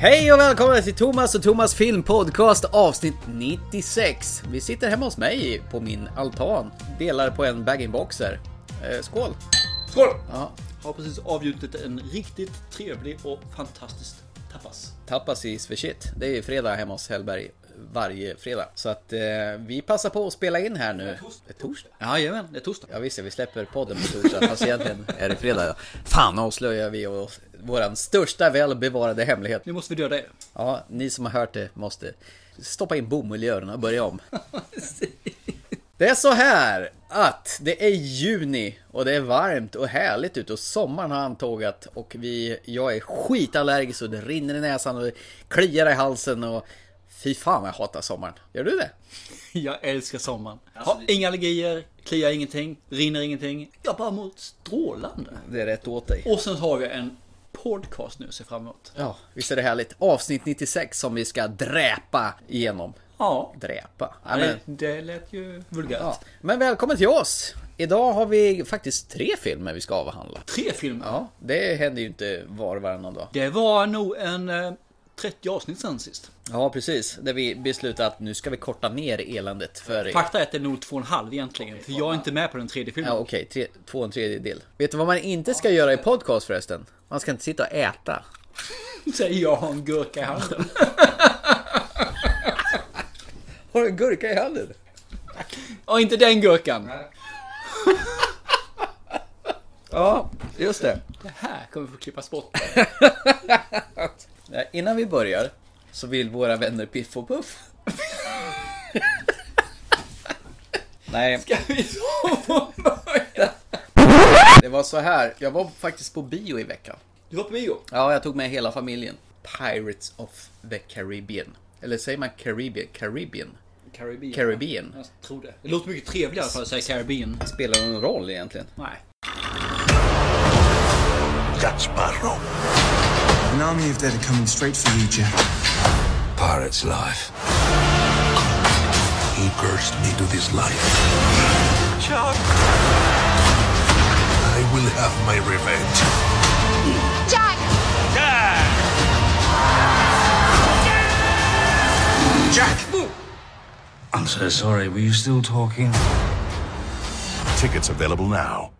Hej och välkomna till Thomas och Thomas filmpodcast avsnitt 96. Vi sitter hemma hos mig på min altan, delar på en bag-in-boxer. Eh, skål! Skål! Ja, Har precis avgjutit en riktigt trevlig och fantastisk tapas. tapas is för shit. Det är fredag hemma hos Hellberg varje fredag. Så att eh, vi passar på att spela in här nu. Det är torsdag? Jajamän, det är torsdag. Ja visst, vi släpper podden på torsdag, fast egentligen är det fredag. Ja. Fan avslöjar vi oss våran största välbevarade hemlighet. Nu måste vi döda er. Ja, ni som har hört det måste stoppa in bomull i öronen och börja om. Det är så här att det är juni och det är varmt och härligt ute och sommaren har antågat och vi, jag är skitallergisk och det rinner i näsan och det kliar i halsen och fy fan vad jag hatar sommaren. Gör du det? Jag älskar sommaren. Har inga allergier, kliar ingenting, rinner ingenting. Jag bara mår strålande. Det är rätt åt dig. Och sen har vi en podcast nu att se fram emot. Ja, visst är det härligt. Avsnitt 96 som vi ska dräpa igenom. Ja, Dräpa? Ja, det, men, det lät ju vulgärt. ja. men välkommen till oss! Idag har vi faktiskt tre filmer vi ska avhandla. Tre filmer. Ja, det händer ju inte var och varannan dag. Det var nog en eh, 30 avsnitt sen sist. Ja, precis. Där vi beslutade att nu ska vi korta ner eländet för... Fakta är att det är nog två och en halv egentligen. För jag är inte med på den tredje filmen. Ja, okej. Tre, två och en tredjedel. Vet du vad man inte ska göra i podcast förresten? Man ska inte sitta och äta. Säger jag har en gurka i handen. Har du en gurka i handen? Och inte den gurkan. Ja, just det. Det här kommer få klippas bort. Innan vi börjar så vill våra vänner Piff och Puff. Nej, Ska vi så få börja? det var så här. Jag var faktiskt på bio i veckan. Du var på bio? Ja, jag tog med hela familjen. Pirates of the Caribbean. Eller säger man Caribbean? Caribbean? Caribbean. Caribbean. Jag tror det. Det låter mycket trevligare fall att säga Caribbean. Spelar någon roll egentligen? Nej. Jack Sparrow. An army of dead are coming straight for you, Jack. Pirate's life. He cursed me to this life. Chuck! I will have my revenge. Jack! Jack! I'm so sorry, were you still talking? Tickets available now.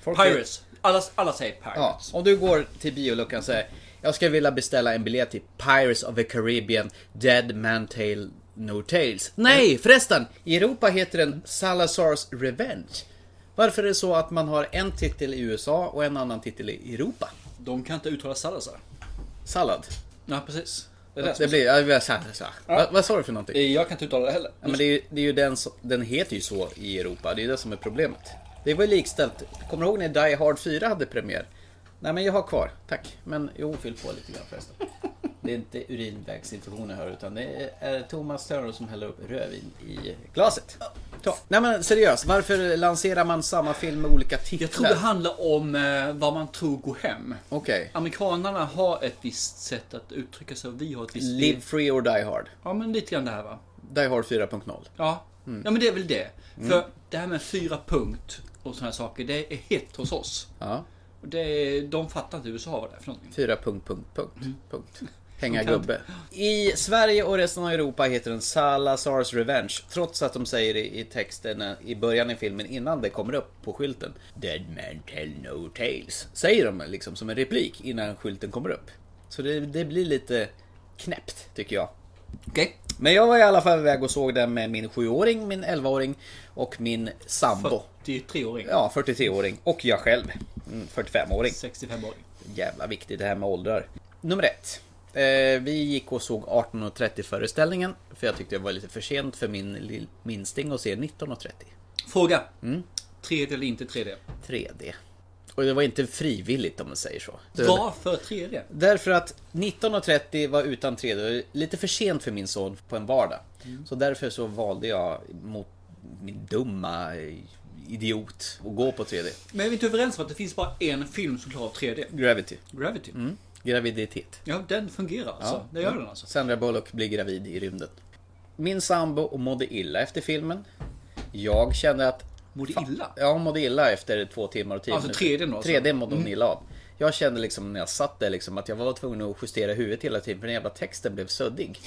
Folk Pirates. Alla, alla säger Ja, Pirates. om du går till bioluckan och säger Jag skulle vilja beställa en biljett till Pirates of the Caribbean Dead Man Tale No Tales. Nej, förresten! I Europa heter den Salazar's Revenge. Varför är det så att man har en titel i USA och en annan titel i Europa? De kan inte uttala Salazar. Sallad. Ja, precis. Det det, Det blir... Ja, så. Vad, vad sa du för någonting? är... Jag kan inte uttala det heller. Ja, men det är, ju, det är ju den som, Den heter ju så i Europa. Det är det som är problemet. Det var ju likställt. Kommer du ihåg när Die Hard 4 hade premiär? Nej men jag har kvar, tack. Men jo, fyll på lite grann förresten. Det är inte urinvägsinfektioner hör utan det är Thomas Törner som häller upp rödvin i glaset. Ta. Nej men seriöst, varför lanserar man samma film med olika titlar? Jag tror det handlar om eh, vad man tror går hem. Okej. Amerikanerna har ett visst sätt att uttrycka sig och vi har ett visst... Live Free or Die Hard. Ja, men lite grann det här va. Die Hard 4.0. Ja. Mm. ja, men det är väl det. För det här med fyra punkt och sådana saker, det är hett hos oss. Ja. Det de fattar inte USA vad det är för någonting. Fyra punkt, punkt, punkt, punkt. Hänga gubbe. I Sverige och resten av Europa heter den Salazar's Revenge. Trots att de säger i, i texten eh, i början i filmen innan det kommer upp på skylten. Dead man tell no tales. Säger de liksom som en replik innan skylten kommer upp. Så det, det blir lite knäppt tycker jag. Okej. Men jag var i alla fall iväg och såg den med min 7-åring, min 11-åring och min sambo. 43-åring. Ja, 43-åring. Och jag själv. Mm, 45-åring. 65-åring. Jävla viktigt det här med åldrar. Nummer ett. Eh, vi gick och såg 18.30 föreställningen. För jag tyckte det var lite för sent för min minsting att se 19.30. Fråga. Mm. 3D eller inte 3D? 3D. Och det var inte frivilligt om man säger så. Varför 3D? Därför att 19.30 var utan 3D. Lite för sent för min son på en vardag. Så därför så valde jag mot min dumma eh, idiot att gå på 3D. Men är vi inte överens om att det finns bara en film som klarar 3D? Gravity. Gravity. Graviditet. Ja, den fungerar alltså. Det gör den alltså. Sandra Bullock blir gravid i rymden. Min sambo mådde illa efter filmen. Jag kände att Mådde illa? Ja, hon mådde illa efter två timmar och tio Alltså, minuter. tredje då, alltså. Tredje mådde hon illa av. Jag kände liksom när jag satt där liksom att jag var tvungen att justera huvudet hela tiden för den jävla texten blev suddig.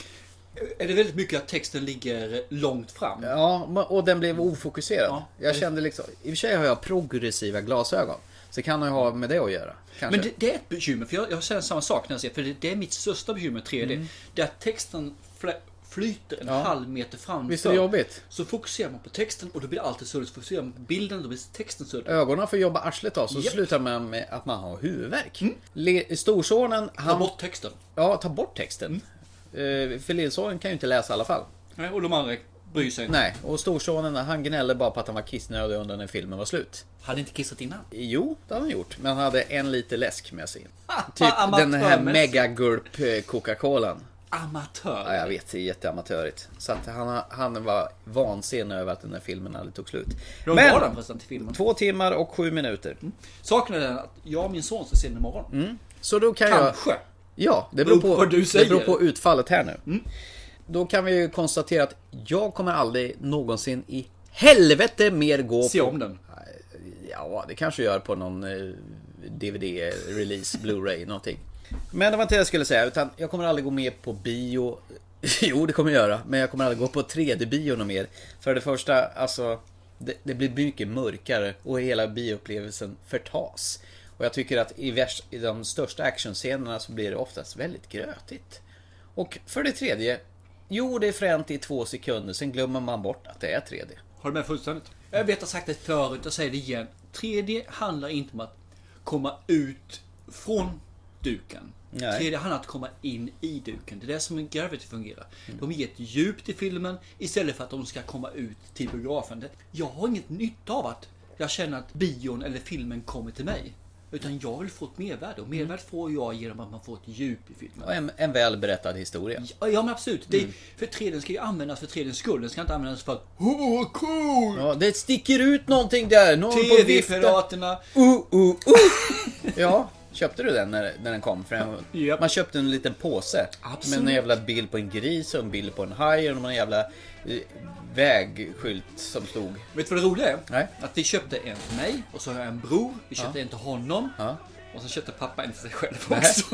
Är det väldigt mycket att texten ligger långt fram? Ja, och den blev ofokuserad. Ja. Jag kände liksom, i och för sig har jag progressiva glasögon. Så kan det ju ha med det att göra. Kanske. Men det, det är ett bekymmer, för jag, jag säger samma sak när jag ser, för det, det är mitt största bekymmer 3D. Det är att texten flyter en Mm. Ja. halv meter framför. Visst är det jobbigt? Så fokuserar man på texten och då blir det alltid suddigt. Fokuserar man på bilden då blir texten suddig. Ögonen får jobba arslet av så Japp. slutar man med att man har huvudvärk. Le- Storsonen, Ta han... bort texten. Ja, ta bort texten. Eh, För lillsonen kan ju inte läsa i alla fall. Nej, och de andra bryr sig inte. Nej, och storsonen han gnällde bara på att han var kissnödig under när filmen var slut. Hade inte kissat innan. Jo, det hade han gjort. Men han hade en liter läsk med sig. Typ den här megagulp eh, Coca-Colan. Amatör. Ja, jag vet, det är jätteamatörigt. Så att han, han var vansinnig över att den här filmen aldrig tog slut. Hur Men, var den förresten till filmen? två timmar och sju minuter. Saken är den att jag och min son ska se den imorgon. Så då kan jag... Ja, det beror, på vad du det säger. beror på utfallet här nu. Då kan vi ju konstatera att jag kommer aldrig någonsin i helvete mer gå Se på... om den. Ja, det kanske jag gör på någon eh, DVD-release, Blu-ray, någonting. Men det var inte det jag skulle säga, utan jag kommer aldrig gå med på bio. Jo, det kommer jag göra, men jag kommer aldrig gå på 3D-bio något mer. För det första, alltså, det, det blir mycket mörkare och hela bioupplevelsen förtas. Och jag tycker att i, vers, i de största actionscenerna så blir det oftast väldigt grötigt. Och för det tredje, jo det är fränt i två sekunder, sen glömmer man bort att det är 3D. Har du med fullständigt? Jag vet att jag sagt det förut, jag säger det igen. 3D handlar inte om att komma ut från duken. Nej. 3D handlar om att komma in i duken. Det är det som Gravity fungerar. De ger ett djup till filmen istället för att de ska komma ut till biografen. Det- Jag har inget nytta av att jag känner att bion eller filmen kommer till mig. Utan jag vill få ett mervärde och mervärde får jag genom att man får ett djup i filmen. Och en, en väl berättad historia. Ja, ja men absolut. Det, För 3D ska ju användas för 3D skull. Den ska inte användas för att Åh vad cool! Ja, det sticker ut någonting där. Någon. TV-piraterna. Uh, uh, uh. Ja, köpte du den när, när den kom? För en, Japp. Man köpte en liten påse. Absolut. Med en jävla bild på en gris och en bild på en haj och en jävla vägskylt som stod. Vet du vad det roliga är? Nej. Att vi köpte en till mig och så har jag en bror. Vi köpte en till honom. Ja. Och så köpte pappa en till sig själv Nej. också.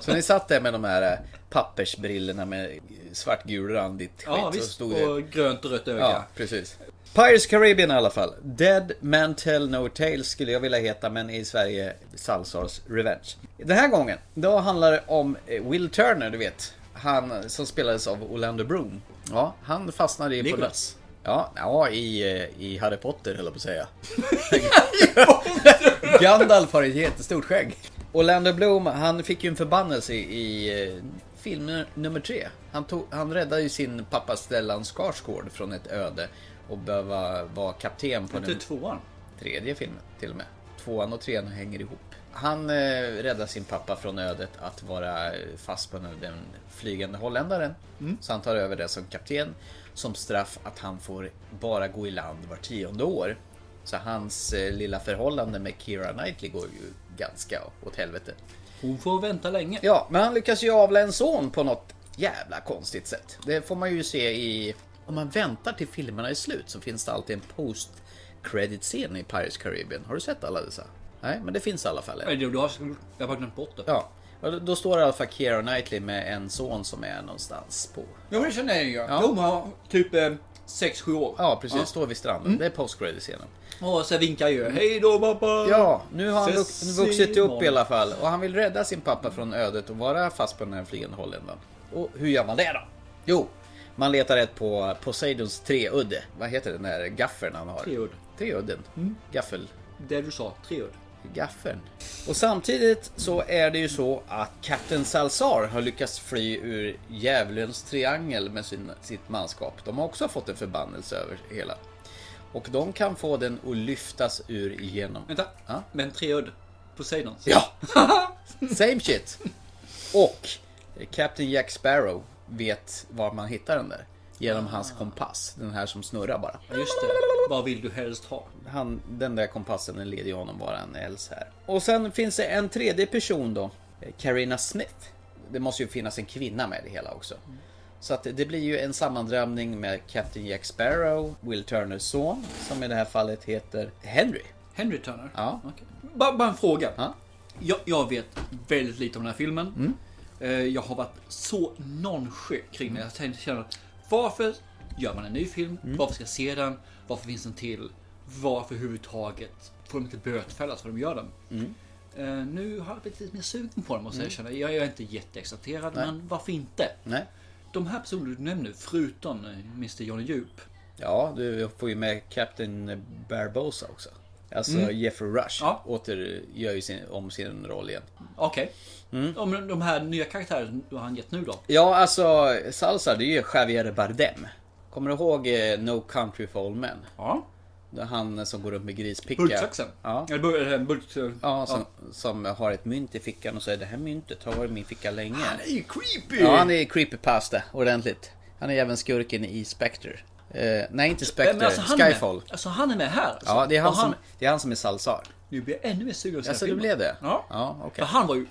Så ni satt där med de här eh, pappersbrillorna med svartgulrandigt skit. ja och visst. stod det- Och grönt och rött öga. Ja, precis. Pirates Caribbean i alla fall. Dead Man Tell No Tales skulle jag vilja heta, men i Sverige Salsars Revenge. Den här gången, då handlar det om eh, Will Turner, du vet. Han som spelades av Orlando Bloom. Ja, han fastnade i... Legolas. Ja, ja i, eh, i Harry Potter höll jag på att säga. Gandalf har ett jättestort skägg. Orlando Bloom, han fick ju en förbannelse i, eh, film nummer tre. Han, tog, han räddade ju sin pappa Stellan Skarsgård från ett öde och behöva vara kapten på Inte den tvåan. tredje filmen till och med. Tvåan och trean hänger ihop. Han eh, räddar sin pappa från ödet att vara fast på den flygande holländaren. Så han tar över det som kapten. Som straff att han får bara gå i land var tionde år. Så hans eh, lilla förhållande med Keira Knightley går ju ganska åt helvete. Hon får vänta länge. Ja, men han lyckas ju avla en son på något jävla konstigt sätt. Det får man ju se i... Om man väntar till filmerna är slut så finns det alltid en post credit scen i Pirates Caribbean. Har du sett alla dessa? Nej, men det finns i alla fall en. Nej, du, du har, jag har bara glömt bort det. Ja, och då- står det i alla fall Keira Knightley med en son som är någonstans på... Ja, men det känner jag ju. Ja. De har typ 6-7 år. Ja, precis. Står vid stranden. Det är post credit scenen. Och så vinkar ju. Hej då pappa! Ja, nu har han vux- vuxit upp i alla fall. Och han vill rädda sin pappa från ödet och vara fast på den här flygande holländaren. Och hur gör man det då? Jo, man letar rätt på Poseidons treudde. Vad heter den där gaffeln han har? Treudd. Treudden. Gaffel. Det du sa, treudd. Gaffeln. Och samtidigt så är det ju så att Captain Salsar har lyckats fly ur djävulens triangel med sin, sitt manskap. De har också fått en förbannelse över hela. Och de kan få den att lyftas ur igenom. Vänta. Ja. Men treudd. Poseidons. Ja! Same shit! Och Captain Jack Sparrow vet var man hittar den där. Genom hans kompass. Den här som snurrar bara. Just det. Vad vill du helst ha? Han, den där kompassen den leder ju honom vara en äls här. Och sen finns det en tredje person då. Eh, Carina Smith. Det måste ju finnas en kvinna med i det hela också. Så att det blir ju en sammandrabbning med Captain Jack Sparrow, Will Turners son, som i det här fallet heter Henry. Henry Turner? Ja. Okej. Bara, bara en fråga. Ja. Jag, jag vet väldigt lite om den här filmen. Mm. Eh, Jag har varit så nonchalant kring den. Jag tänkte känna varför gör man en ny film? Mm. Varför ska jag se den? Varför finns den till? Varför överhuvudtaget får de inte bötfällas för de gör den? Mm. Eh, nu har jag blivit lite mer sugen på den måste jag erkänna. Jag är inte jätteexalterad men varför inte? Nej. De här personerna du nämner förutom eh, Mr Johnny Djup. Ja, du får ju med Captain Barbosa också. Alltså Jeffrey Rush Ja. åter gör ju sin, om sin roll igen. Okej. Mm. Ja, men de här nya karaktärerna du har han gett nu då? Ja, alltså Salsa det är ju Javier Bardem. Kommer du ihåg eh, No Country for Old Men? Ja. Det är Han som går runt med grispicka. Bultsaxen? Ja. Eller bul- eller bult... Ja, som, som har ett mynt i fickan och säger det här myntet har varit i min ficka länge. Han är ju creepy! Ja, han är creepypasta ordentligt. Han är även skurken i Spectre. Eh, nej, inte Spectre. Men alltså, han Skyfall. med. Alltså han är med här alltså. Ja, det är han, Och som, det är han som är Salsar. Nu blir jag ännu mer sugen på se Alltså, filmen. blev det? Ja. Ja, okej. För han var ju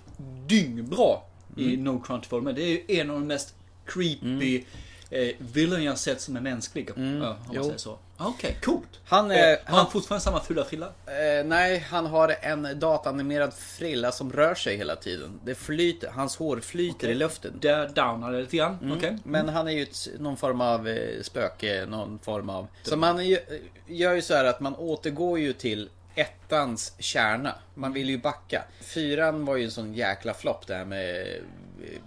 dyngbra i Mm. No Country Men. Det är ju en av de mest creepy eh, villain jag sett som är mänsklig. Ja, om man Mm. Jo. säger så. Okej, coolt. Han, Eh, eh, har han han- fortfarande samma fula frilla? Eh, nej, han har en datanimerad frilla som rör sig hela tiden. Det flyter, hans hår flyter i luften. Där downar det lite grann. Mm. Okej. Men han är ju ett, någon form av eh, spöke, någon form av... Så man gör, gör ju så här att man återgår ju till ettans kärna. Man vill ju backa. Fyran var ju en sån jäkla flopp det här med, eh,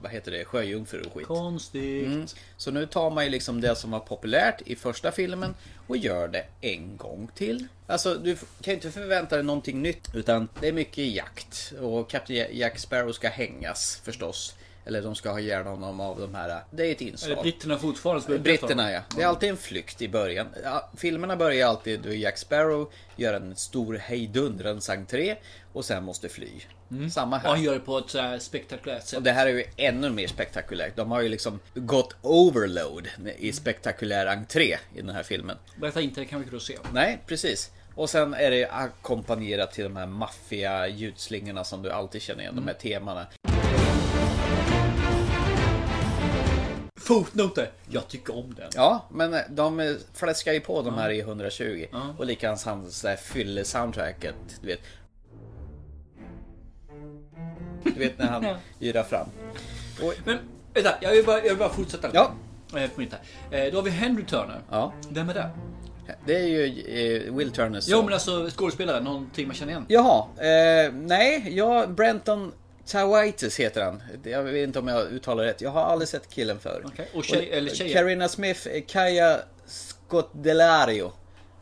vad heter det, sjöjungfrur och skit. Konstigt. Mm. Så nu tar man ju liksom det som var populärt i första filmen och gör det en gång till. Alltså du kan ju inte förvänta dig någonting nytt utan det är mycket jakt och Captain Jack Sparrow ska hängas förstås. Eller de ska ha ihjäl honom av de här. Det är ett Är inslag. det britterna fortfarande är Britterna ja. Det är alltid en flykt i början. Ja, filmerna börjar alltid då Jack Sparrow gör en stor hejdundrans entré och sen måste fly. Samma här. Och han gör det på ett så spektakulärt sätt. Och det här är ju ännu mer spektakulärt. De har ju liksom gått overload i spektakulär entré i den här filmen. Berätta inte, det kan vi inte se. Nej, precis. Och sen är det ackompanjerat till de här maffiga ljudslingorna som du alltid känner igen, de här temana. Fotnoter. Jag tycker om den. Ja, men de fläskar ju på de här i 120. Och likadant hans där fylle-soundtracket, du vet. Du vet när han yrar fram. Och, Men vänta, jag vill bara, jag vill bara fortsätta. Ja. Eh, på mitt här. Eh, Då har vi Henry Turner. ja, Vem är det? det är ju eh, Will Turners Jo son. men alltså skådespelare, någonting man känner igen. Jaha, eh, nej, ja, Brenton Tawaitis heter han. Jag vet inte om jag uttalar rätt. Jag har aldrig sett killen förr. Okej, och tjej- eller tjejer? Carina Smith, eh, Kaya Scott Delario.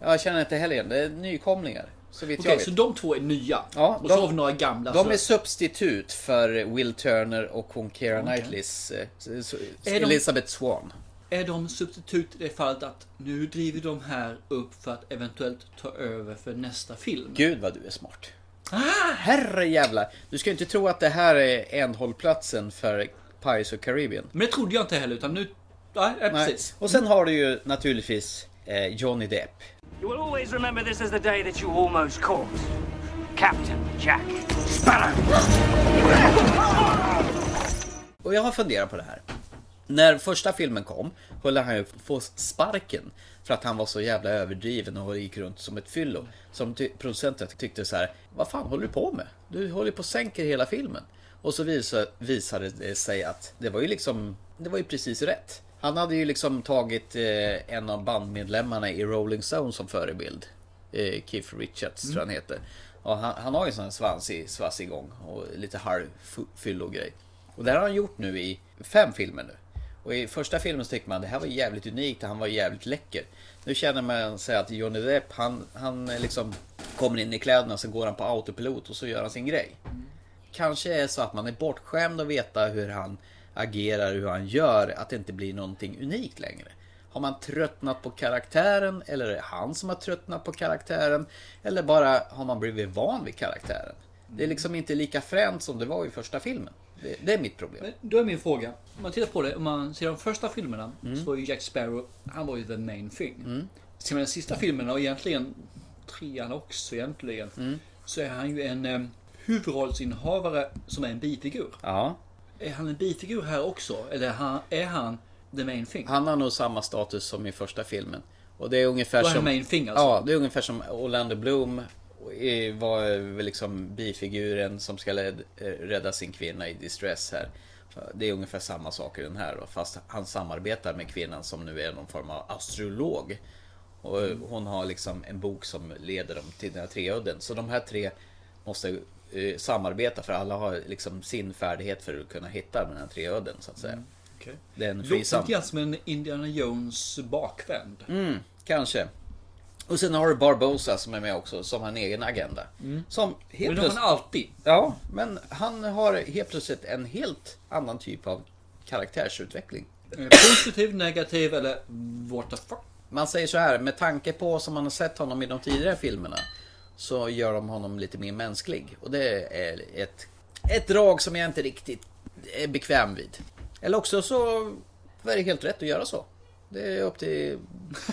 Jag känner inte heller igen. Det är nykomlingar. Så vitt Okej, jag vet. så de två är nya. Ja, och de- så har vi några gamla. De så... är substitut för Will Turner och hon Keira Knightleys eh, Är de- Elizabeth Swan. Är de substitut i det fallet att nu driver de här upp för att eventuellt ta över för nästa film? Gud vad du är smart. Ah! Herre jävlar. Du ska inte tro att det här är ändhållplatsen för Pirates of Caribbean. Men det trodde jag inte heller utan nu... Ja, ja, Nej. precis. Och sen har du ju naturligtvis eh, Johnny Depp. You will always remember this as the day that you almost caught Captain Jack Sparrow. Och jag har funderat på det här. När första filmen kom höll han ju på att få sparken för att han var så jävla överdriven och gick runt som ett fyllo. Som ty- producenten tyckte så här, vad fan håller du på med? Du håller på och sänker hela filmen. Och så visade, visade det sig att det var ju liksom, det var ju precis rätt. Han hade ju liksom tagit eh, en av bandmedlemmarna i Rolling Stone som förebild. Eh, Keith Richards tror jag han heter. Och han, han har ju en sån här svansig, svassig gång och lite halvfyllo-grej. Och det här har han gjort nu i fem filmer nu. Och i första filmen så tyckte man det här var jävligt unikt, han var jävligt läcker. Nu känner man sig att Johnny Depp, han, han liksom kommer in i kläderna, så går han på autopilot och så gör han sin grej. Kanske är så att man är bortskämd och veta hur han agerar, hur han gör, att det inte blir någonting unikt längre. Har man tröttnat på karaktären eller är det han som har tröttnat på karaktären? Eller bara har man blivit van vid karaktären? Det är liksom inte lika fränt som det var i första filmen. Det, det är mitt problem. Men Då är min fråga. Om man tittar på det, om man ser de första filmerna Mm. så var ju Jack Sparrow, han var ju the main thing. Ser man den sista filmen och egentligen trean också egentligen. Mm. Så är han ju en eh, huvudrollsinnehavare som är en bifigur. Ja, Är han en bifigur här också? Eller är han, är han the main thing. Han har nog samma status som i första filmen. Och det är ungefär som... main thing alltså? Ja, det är ungefär som Orlando Bloom var liksom bifiguren som ska eh, rädda sin kvinna i distress här. Det är ungefär samma sak i den här då, fast han samarbetar med kvinnan som nu är någon form av astrolog. Och hon har liksom en bok som leder dem till den här treudden. Så de här tre måste eh, samarbeta för alla har liksom sin färdighet för att kunna hitta den här treudden så att säga. Okej. Det är en Låter lite grann som en Indiana Jones bakvänd. Mm, kanske. Och sen har du Barbosa som är med också, som har en egen agenda. Som helt Mm. Men det har man alltid. Ja, men han har helt plötsligt en helt annan typ av karaktärsutveckling. Eh, Positiv, negativ eller what the fuck? Man säger så här, med tanke på som man har sett honom i de tidigare filmerna så gör de honom lite mer mänsklig. Och det är ett, ett drag som jag inte riktigt är bekväm vid. Eller också så är det helt rätt att göra så. Det är upp till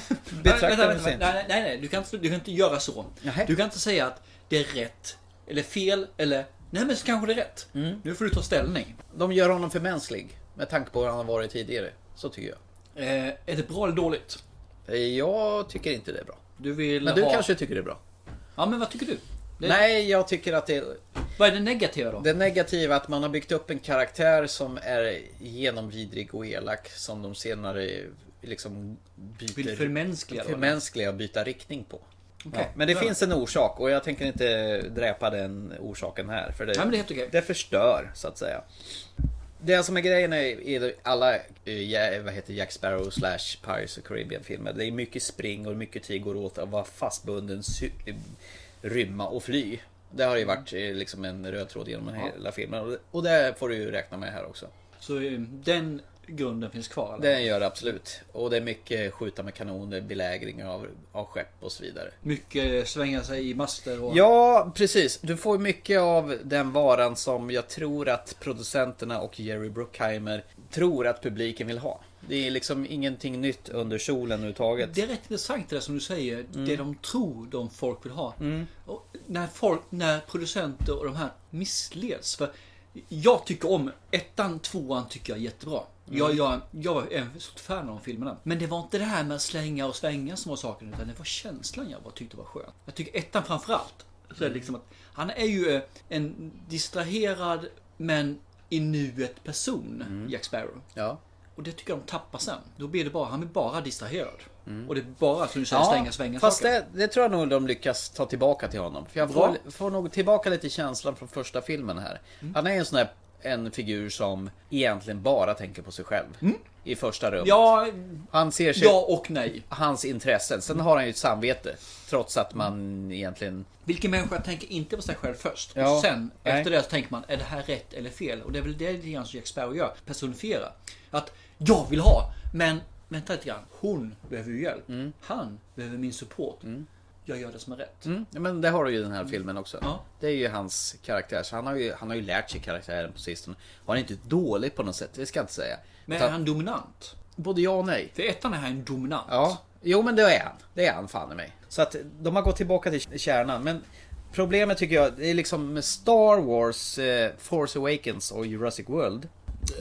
Nej, betraktaren sen. nej, nej, nej, nej. Du, kan inte, du kan inte göra så. Nähä. Du kan inte säga att det är rätt eller fel eller nej men så kanske det är rätt. Mm. Nu får du ta ställning. De gör honom för mänsklig. Med tanke på hur han har varit tidigare. Så tycker jag. Eh, är det bra eller dåligt? Jag tycker inte det är bra. Du vill Men du ha... kanske tycker det är bra? Ja men vad tycker du? Det... Nej, jag tycker att det, Vad är det negativa då? det negativa att man har byggt upp en karaktär som är genomvidrig och elak som de senare liksom byter... Vill förmänskliga förmänskliga och byta riktning på. Okej. Ja, men det Ja. finns en orsak och jag tänker inte dräpa den orsaken här. För det, men det är det förstör, så att säga. Det som är grejen är, är alla eh, vad heter Jack Sparrow slash Pirates of Caribbean filmer. Det är mycket spring och mycket tid går åt att vara fastbunden, rymma och fly. Det har ju varit eh, liksom en röd tråd genom hela filmen och det- och det får du ju räkna med här också. Så eh, den grunden finns kvar? Eller? Det gör det absolut. Och det är mycket skjuta med kanoner, belägring av, av skepp och så vidare. Mycket svänga sig i master och... Ja, precis. Du får mycket av den varan som jag tror att producenterna och Jerry Bruckheimer tror att publiken vill ha. Det är liksom ingenting nytt under solen överhuvudtaget. Det är rätt intressant det som du säger. Mm. Det de tror de folk vill ha. Och när, folk, när producenter och de här missleds. För jag tycker om ettan, tvåan tycker jag är jättebra. Mm. Jag, jag, jag var en stort fan av de filmerna. Men det var inte det här med att slänga och svänga som var saken. Utan det var känslan jag tyckte var skön. Jag tycker ettan framförallt. Så är det liksom att han är ju eh, en distraherad men i nuet person, Mm. Jack Sparrow. Ja. Och det tycker jag de tappar sen. Då blir det bara, han blir bara distraherad. Och det är bara som du säger, slänga, svänga Mm. fast saker. det, det tror jag nog de lyckas ta tillbaka till honom. För jag får, får nog tillbaka lite känslan från första filmen här. Mm. Han är en sån här en figur som egentligen bara tänker på sig själv. I första rummet. Mm. Ja, Han ser sig... ja och nej. Hans intressen. Sen har han ju ett samvete. Trots att man egentligen... Vilken människa tänker inte på sig själv först? Ja, och sen, nej. efter det så tänker man, är det här rätt eller fel? Och det är väl det lite grann som Jack Sparrow gör, personifiera. Att jag vill ha, men vänta lite grann. Hon behöver ju hjälp. Han behöver min support. Jag gör det som är rätt. Mm, men det har du ju i den här filmen också. Ja. Det är ju hans karaktär. Så han har ju, han har ju lärt sig karaktären på sistone. Och han är inte dålig på något sätt, det ska jag inte säga. Men Utan är han dominant? Både ja och nej. För ettan är han dominant. Ja, jo men det är han. Det är han fan i mig. Så att de har gått tillbaka till kärnan. Men problemet tycker jag, det är liksom med Star Wars, eh, Force Awakens och Jurassic World.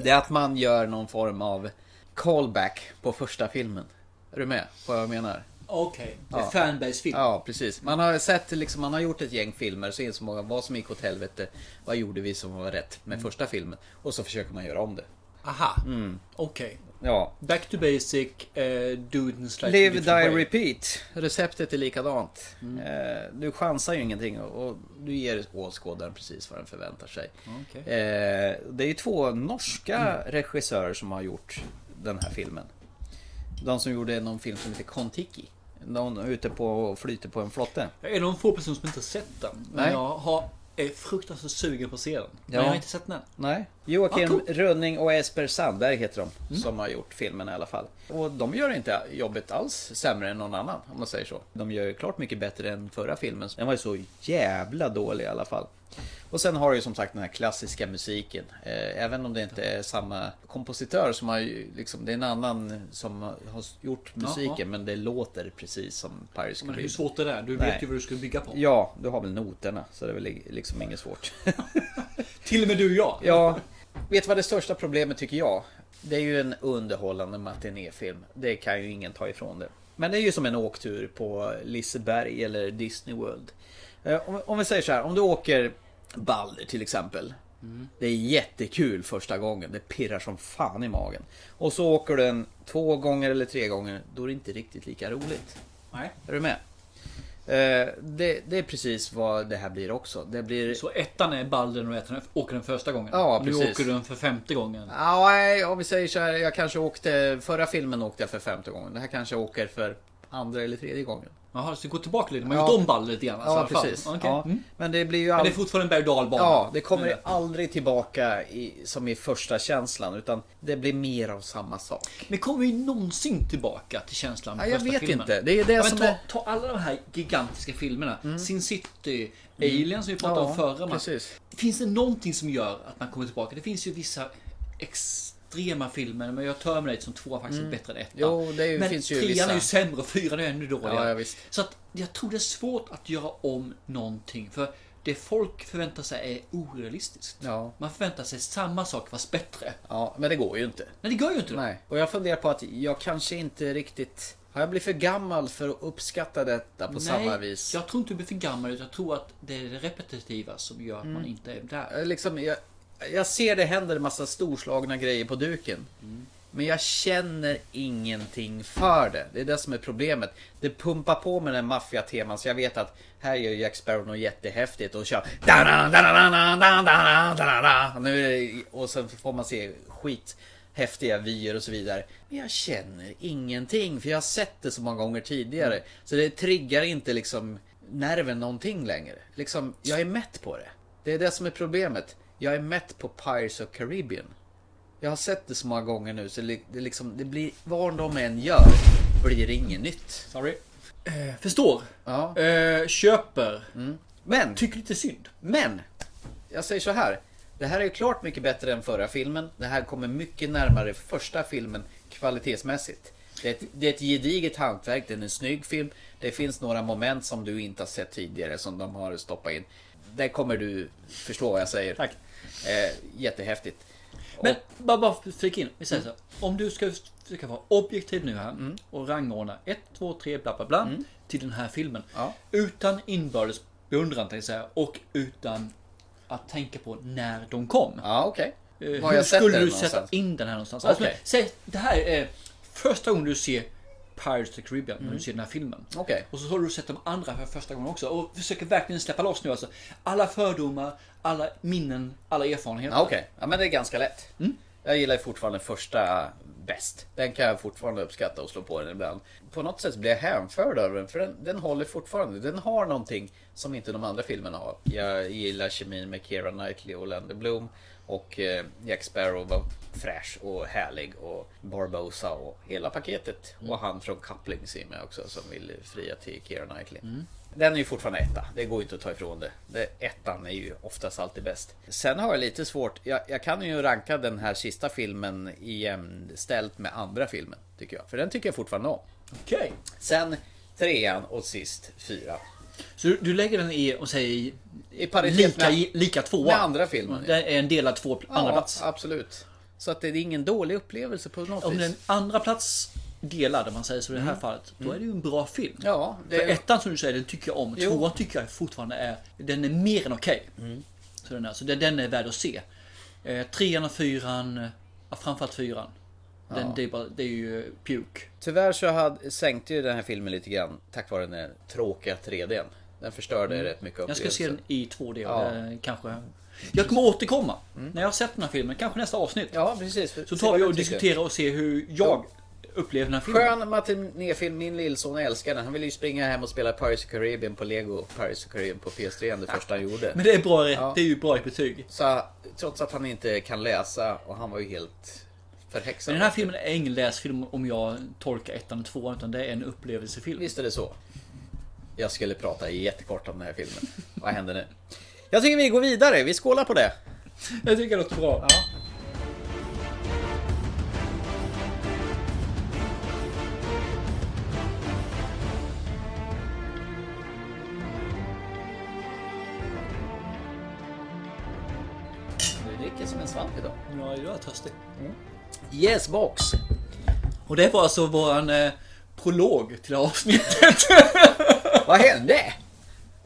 Det är att man gör någon form av callback på första filmen. Är du med på vad jag menar? Okej, är Ja. fanbase-film. Ja, precis. Man har sett liksom, man har gjort ett gäng filmer så insåg man vad som gick åt helvete. Vad gjorde vi som var rätt med första filmen? Och så försöker man göra om det. Aha, Mm. okej. Ja. Back to basic, uh, do it in slightly Live, die, way. repeat. Receptet är likadant. Eh, du chansar ju ingenting och och du ger åskådaren precis vad den förväntar sig. Okej. Eh, det är ju två norska regissörer som har gjort den här filmen. De som gjorde någon film som heter Kontiki. Någon ute på och flyter på en flotte. Jag är de få personer som inte har sett den. Men Nej. jag har, är fruktansvärt sugen på att se den. Men Ja. jag har inte sett den än. Nej. Joakim Ah, coolt. Rönning och Esper Sandberg heter de. Som har gjort filmen i alla fall. Och de gör inte jobbet alls sämre än någon annan. Om man säger så. De gör ju klart mycket bättre än förra filmen. Den var ju så jävla dålig i alla fall. Och sen har du ju som sagt den här klassiska musiken. Eh, Även om det inte är samma kompositör som har liksom, det är en annan som har gjort musiken. ja. Men det låter precis som Pirates Men hur Caribbean. svårt är det? Du Nej. vet ju vad du ska bygga på. Ja, du har väl noterna. Så det är väl liksom inget svårt. Till och med du och jag. Ja, vet du vad det största problemet tycker jag? Det är ju en underhållande matinéfilm. Det kan ju ingen ta ifrån det. Men det är ju som en åktur på Liseberg eller Disney World. Eh, Om, om vi säger så här, om du åker Balder till exempel. Det är jättekul första gången. Det pirrar som fan i magen. Och så åker du en två gånger eller tre gånger. Då är det inte riktigt lika roligt. Nej. Är du med? Eh, det, det är precis vad det här blir också. Det blir... Så ettan är Balder och ettan åker den första gången. Ja, nu precis. åker du den för femte gången. Ja, nej, om vi säger så här. Jag kanske åkte... Förra filmen åkte jag för femte gången. Det här kanske jag åker för andra eller tredje gången. Jaha, så gå tillbaka lite. Man har Ja. gjort om Balder lite grann. alltså, Ja, precis. Okej. Ja. Mm. Men det blir ju Men det är fortfarande en berg dalbana. Ja, det kommer Mm. aldrig tillbaka i, som i första känslan. Utan det blir mer av samma sak. Men kommer vi någonsin tillbaka till känslan Ja, jag vet filmen? inte. Det är det ja, som ta, är- Mm. ta alla de här gigantiska filmerna. Sin City, Alien som vi pratade om förra. man. precis. Finns det någonting som gör att man kommer tillbaka? Det finns ju vissa extrema filmer, men jag Terminator som två faktiskt är bättre än ettan. Jo, det är ju- men finns ju trean vissa. är ju sämre och fyran är ännu dåligare. Ja, ja, visst. Så att jag tror det är svårt att göra om någonting. För det folk förväntar sig är orealistiskt. Ja. Man förväntar sig samma sak fast bättre. Ja, men det går ju inte. Nej, det går ju inte. Nej. Och jag funderar på att jag kanske inte riktigt... Har jag blivit för gammal för att uppskatta detta på samma vis? jag tror inte du blir för gammal. utan Jag tror att det är det repetitiva som gör att Mm. man inte är där. Jag Liksom, jag, jag ser det händer en massa storslagna grejer på duken. Men jag känner ingenting för det. Det är det som är problemet. Det pumpar på med den maffiateman så jag vet att här gör Jack Sparrow något jättehäftigt och kör Och sen får man se skit häftiga vyer och så vidare. Men jag känner ingenting för jag har sett det så många gånger tidigare. Så det triggar inte liksom nerven någonting längre. Liksom, jag är mätt på det. Det är det som är problemet. Jag är mätt på Pirates of Caribbean. Jag har sett det så många gånger nu så det, det, liksom, det blir, vad de än gör, blir det inget nytt. Sorry. Eh, förstår. Ja. Eh, köper. Men, Tycker lite synd. men, jag säger så här. Det här är klart mycket bättre än förra filmen. Det här kommer mycket närmare första filmen kvalitetsmässigt. Det är, ett, det är ett gediget hantverk, det är en snygg film. Det finns några moment som du inte har sett tidigare som de har stoppat in. Där kommer du förstå vad jag säger. Tack. Eh, jättehäftigt. Men bara, bara flika in. Vi säger så här. Om du ska försöka vara objektiv nu här Mm. och rangordna 1, 2, 3 bla bla bla till den här filmen. Ja. Utan inbördes beundran tänkte jag och utan att tänka på när de kom. Ja, okej. Eh, Var Hur skulle du sätta någonstans? in den här någonstans? Alltså, Okej. säg, det här är första gången du ser Pirates of the Caribbean, när du ser den här filmen. Mm. Okej. Och så har du sett de andra för första gången också och försöker verkligen släppa loss nu alltså. Alla fördomar, alla minnen, alla erfarenheter. Okej, ja, men det är ganska lätt. Mm. Jag gillar fortfarande första bäst. Den kan jag fortfarande uppskatta och slå på den ibland. På något sätt blir jag hänförd av den, för den, den håller fortfarande. Den har någonting som inte de andra filmerna har. Jag gillar kemin med Keira Knightley och Orlando Bloom. Och eh, Jack Sparrow var fräsch och härlig och Barbosa och hela paketet. Mm. Och han från Couplings är med också som vill fria till Keira Knightley. Mm. Den är ju fortfarande etta. Det går ju inte att ta ifrån det. det. Ettan är ju oftast alltid bäst. Sen har jag lite svårt. Jag, jag kan ju ranka den här sista filmen jämställt med andra filmen. Tycker jag. För den tycker jag fortfarande om. Okej. Sen trean och sist fyra. Så du, du lägger den i och säger i paritet lika, med, lika tvåa? med andra filmen. Det är en delad två andra plats. absolut. Så att det är ingen dålig upplevelse på något Om vis. den andra plats delad, om man säger så i det här fallet, då är det ju en bra film. Mm. Ja, det För ettan som du säger, den tycker jag om. Jo. Tvåan tycker jag fortfarande är, den är mer än okej. Mm. Så den är, så den, den är värd att se. Eh, trean och fyran, ja, framförallt fyran. Den, är bara, det är ju puke. Tyvärr så hade, sänkte ju den här filmen lite grann tack vare den tråkiga 3Dn. Den förstörde rätt mycket Mm. Jag ska se den i två delar. Ja. Mm. eh, Kanske. Jag kommer återkomma. När jag har sett den här filmen, kanske nästa avsnitt. Ja, precis. Så tar vi och diskuterar och ser hur jag upplever den här filmen. Skön matinéfilm, min lillson älskar den. Han ville ju springa hem och spela Pirates of Caribbean på Lego Pirates of Caribbean på PS3 det första han gjorde. Men det är bra, Ja. det är ju bra i betyg. Så trots att han inte kan läsa och han var ju helt förhäxad. Men den här filmen är ingen läsfilm om jag tolkar ettan och tvåan, utan det är en upplevelsefilm. Visst är det så. Jag skulle prata jättekort om den här filmen. Vad händer nu? Jag tycker vi går vidare. Vi skålar på det. Jag tycker det låter bra. Du dricker som en svamp idag. Ja, jag är törstig. Yes box. Och det var alltså våran eh, prolog till avsnittet. Vad hände?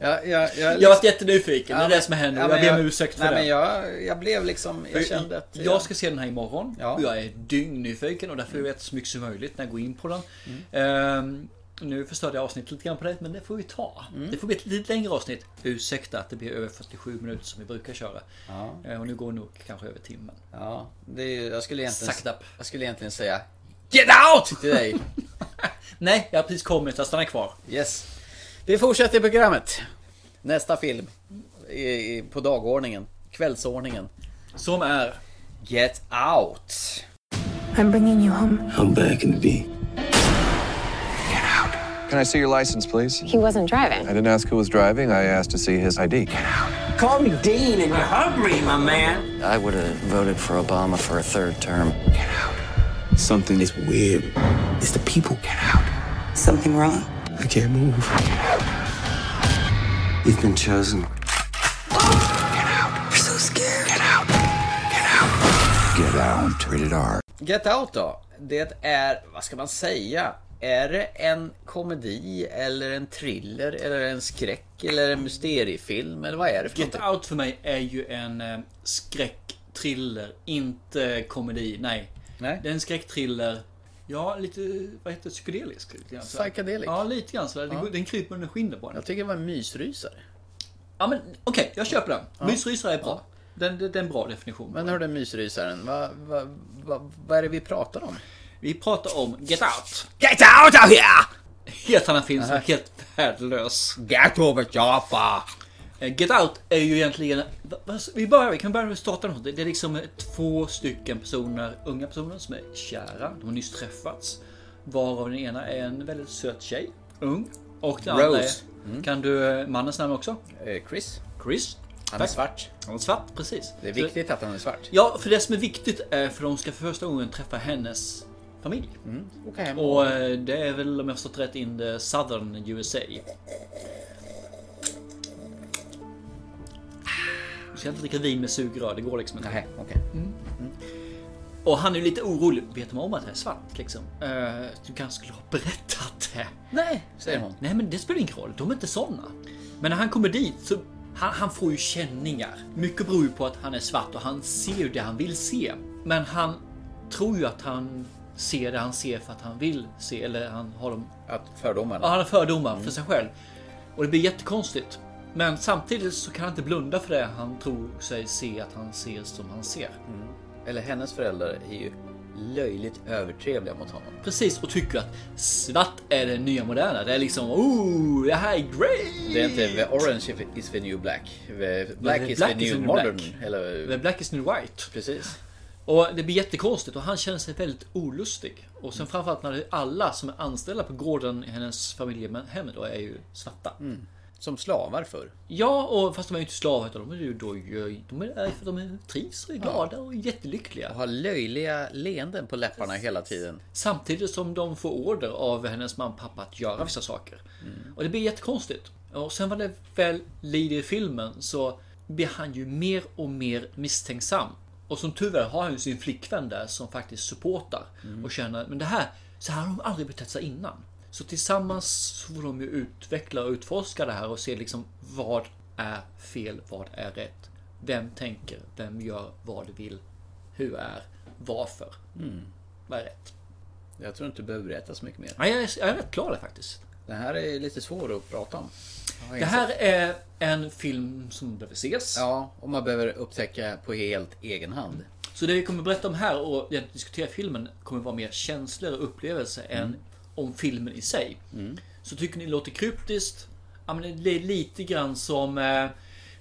Jag, jag, jag, Jag var jättenyfiken, det är Ja, det som händer. ja, Jag ber om ursäkt för nej, det. Men jag, jag blev liksom, jag kände att... Jag ska se den här imorgon. Ja. Jag är dyngnyfiken och därför vill jag veta så mycket som möjligt när jag går in på den. Mm. Ehm, nu förstörde jag avsnittet lite grann på det, men det får vi ta. Mm. Det får bli ett lite längre avsnitt. Ursäkta att det blir över 47 minuter som vi brukar köra. Ja. Ehm, och nu går det nog kanske över timmen. Ja, det är, jag skulle egentligen... Suck it up. Jag skulle egentligen säga Get out! Till dig. Nej, jag har precis kommit. Jag stannar kvar. Yes. Vi fortsätter programmet. Nästa film i, i, på dagordningen. Kvällsordningen. Som är... Get out. I'm bringing you home. How bad can it be? Can I see your license, please? He wasn't driving. I didn't ask who was driving. I asked to see his ID. Get out. Call me Dean and you're hungry, my man. I would have voted for Obama for a third term. Get out. Something is weird. It's the people. Get out. Something wrong? I can't move. You've been chosen. Oh! Get out. We're so scared. Get out. Get out. Get out. Rated R. Get out då. Det är, vad ska man säga? Är det en komedi eller en thriller eller en skräck eller en mysteriefilm eller vad är det för Get någonting? Out för mig är ju en eh, skräcktriller, inte komedi. Nej. Nej. Det är en skräcktriller. Ja, lite, vad heter det, psykedelisk? Lite grann. Psychedelic. Ja, lite grann sådär. Den, den kryper under skinnet på en. Jag tycker det var en mysrysare. Ja, men okej, jag köper den. Mysrysare är bra. Den, den, det är en bra definition. Men hörde mysrysaren, vad, vad, vad, vad är det vi pratar om? Vi pratar om Get Out. Get out of here! Helt annan film som är helt värdelös. Get over Japa! Eh, Get Out är ju egentligen... Vi, börjar, vi kan börja med att starta något. Det är liksom eh, två stycken personer, unga personer som är kära. De har nyss träffats. Varav den ena är en väldigt söt tjej. Ung. Och den andra Rose. är... Kan du eh, mannens namn också? Chris, Chris. han är Tack. svart. Han är svart, precis. Det är Så- viktigt att han är svart. Ja, för det som är viktigt är för de ska för första gången träffa hennes familj. Åka hem Och eh, det är väl om jag förstått rätt in the southern USA. Du ska inte dricka vin med sugrör, det går liksom inte. Nej, okej. Och han är ju lite orolig. Vet de om att det är svart liksom? Eh, du kanske skulle ha berättat det. Nej, säger hon. Nej men det spelar ingen roll, de är inte såna. Men när han kommer dit så han, han får ju känningar. Mycket beror ju på att han är svart och han ser ju det han vill se. Men han tror ju att han ser det han ser för att han vill se. Eller han har dem... Att fördomarna. Ja, han har fördomar för sig själv. Och det blir jättekonstigt. Men samtidigt så kan han inte blunda för det han tror sig se att han ser som han ser. Eller hennes föräldrar är ju löjligt övertrevliga mot honom. Precis, och tycker att svart är det nya moderna. Det är liksom, oh, det här är great! Det är inte the orange is the new black. The black the is black the is new the modern. black. Eller, The black is new white. precis. Och det blir jättekonstigt och han känner sig väldigt olustig. Och sen framförallt när alla som är anställda på gården i hennes familjehem då är ju svarta. Som slavar för. Ja, och fast de är ju inte slavar utan de är ju då de är för de är trivs och är glada och jättelyckliga. Och har löjliga leenden på läpparna hela tiden. Samtidigt som de får order av hennes mamma och pappa att göra vissa saker. Och det blir jättekonstigt. Och sen vad det väl lider i filmen så blir han ju mer och mer misstänksam. Och som tur är har han ju sin flickvän där som faktiskt supportar och känner men det här, så här har de aldrig betett sig innan. Så tillsammans så får de ju utveckla och utforska det här och se liksom vad är fel, vad är rätt? Vem tänker, vem gör vad vill? Hur är, varför? Vad är rätt? Jag tror inte du behöver berätta så mycket mer. Nej, jag är, jag är rätt klar där faktiskt. Det här är lite svårt att prata om. Det här är en film som behöver ses. Ja, och man behöver upptäcka på helt egen hand. Så det vi kommer berätta om här och diskutera filmen kommer vara mer känslor och upplevelser än om filmen i sig. Så tycker ni det låter kryptiskt? Ja, men det är lite grann som eh,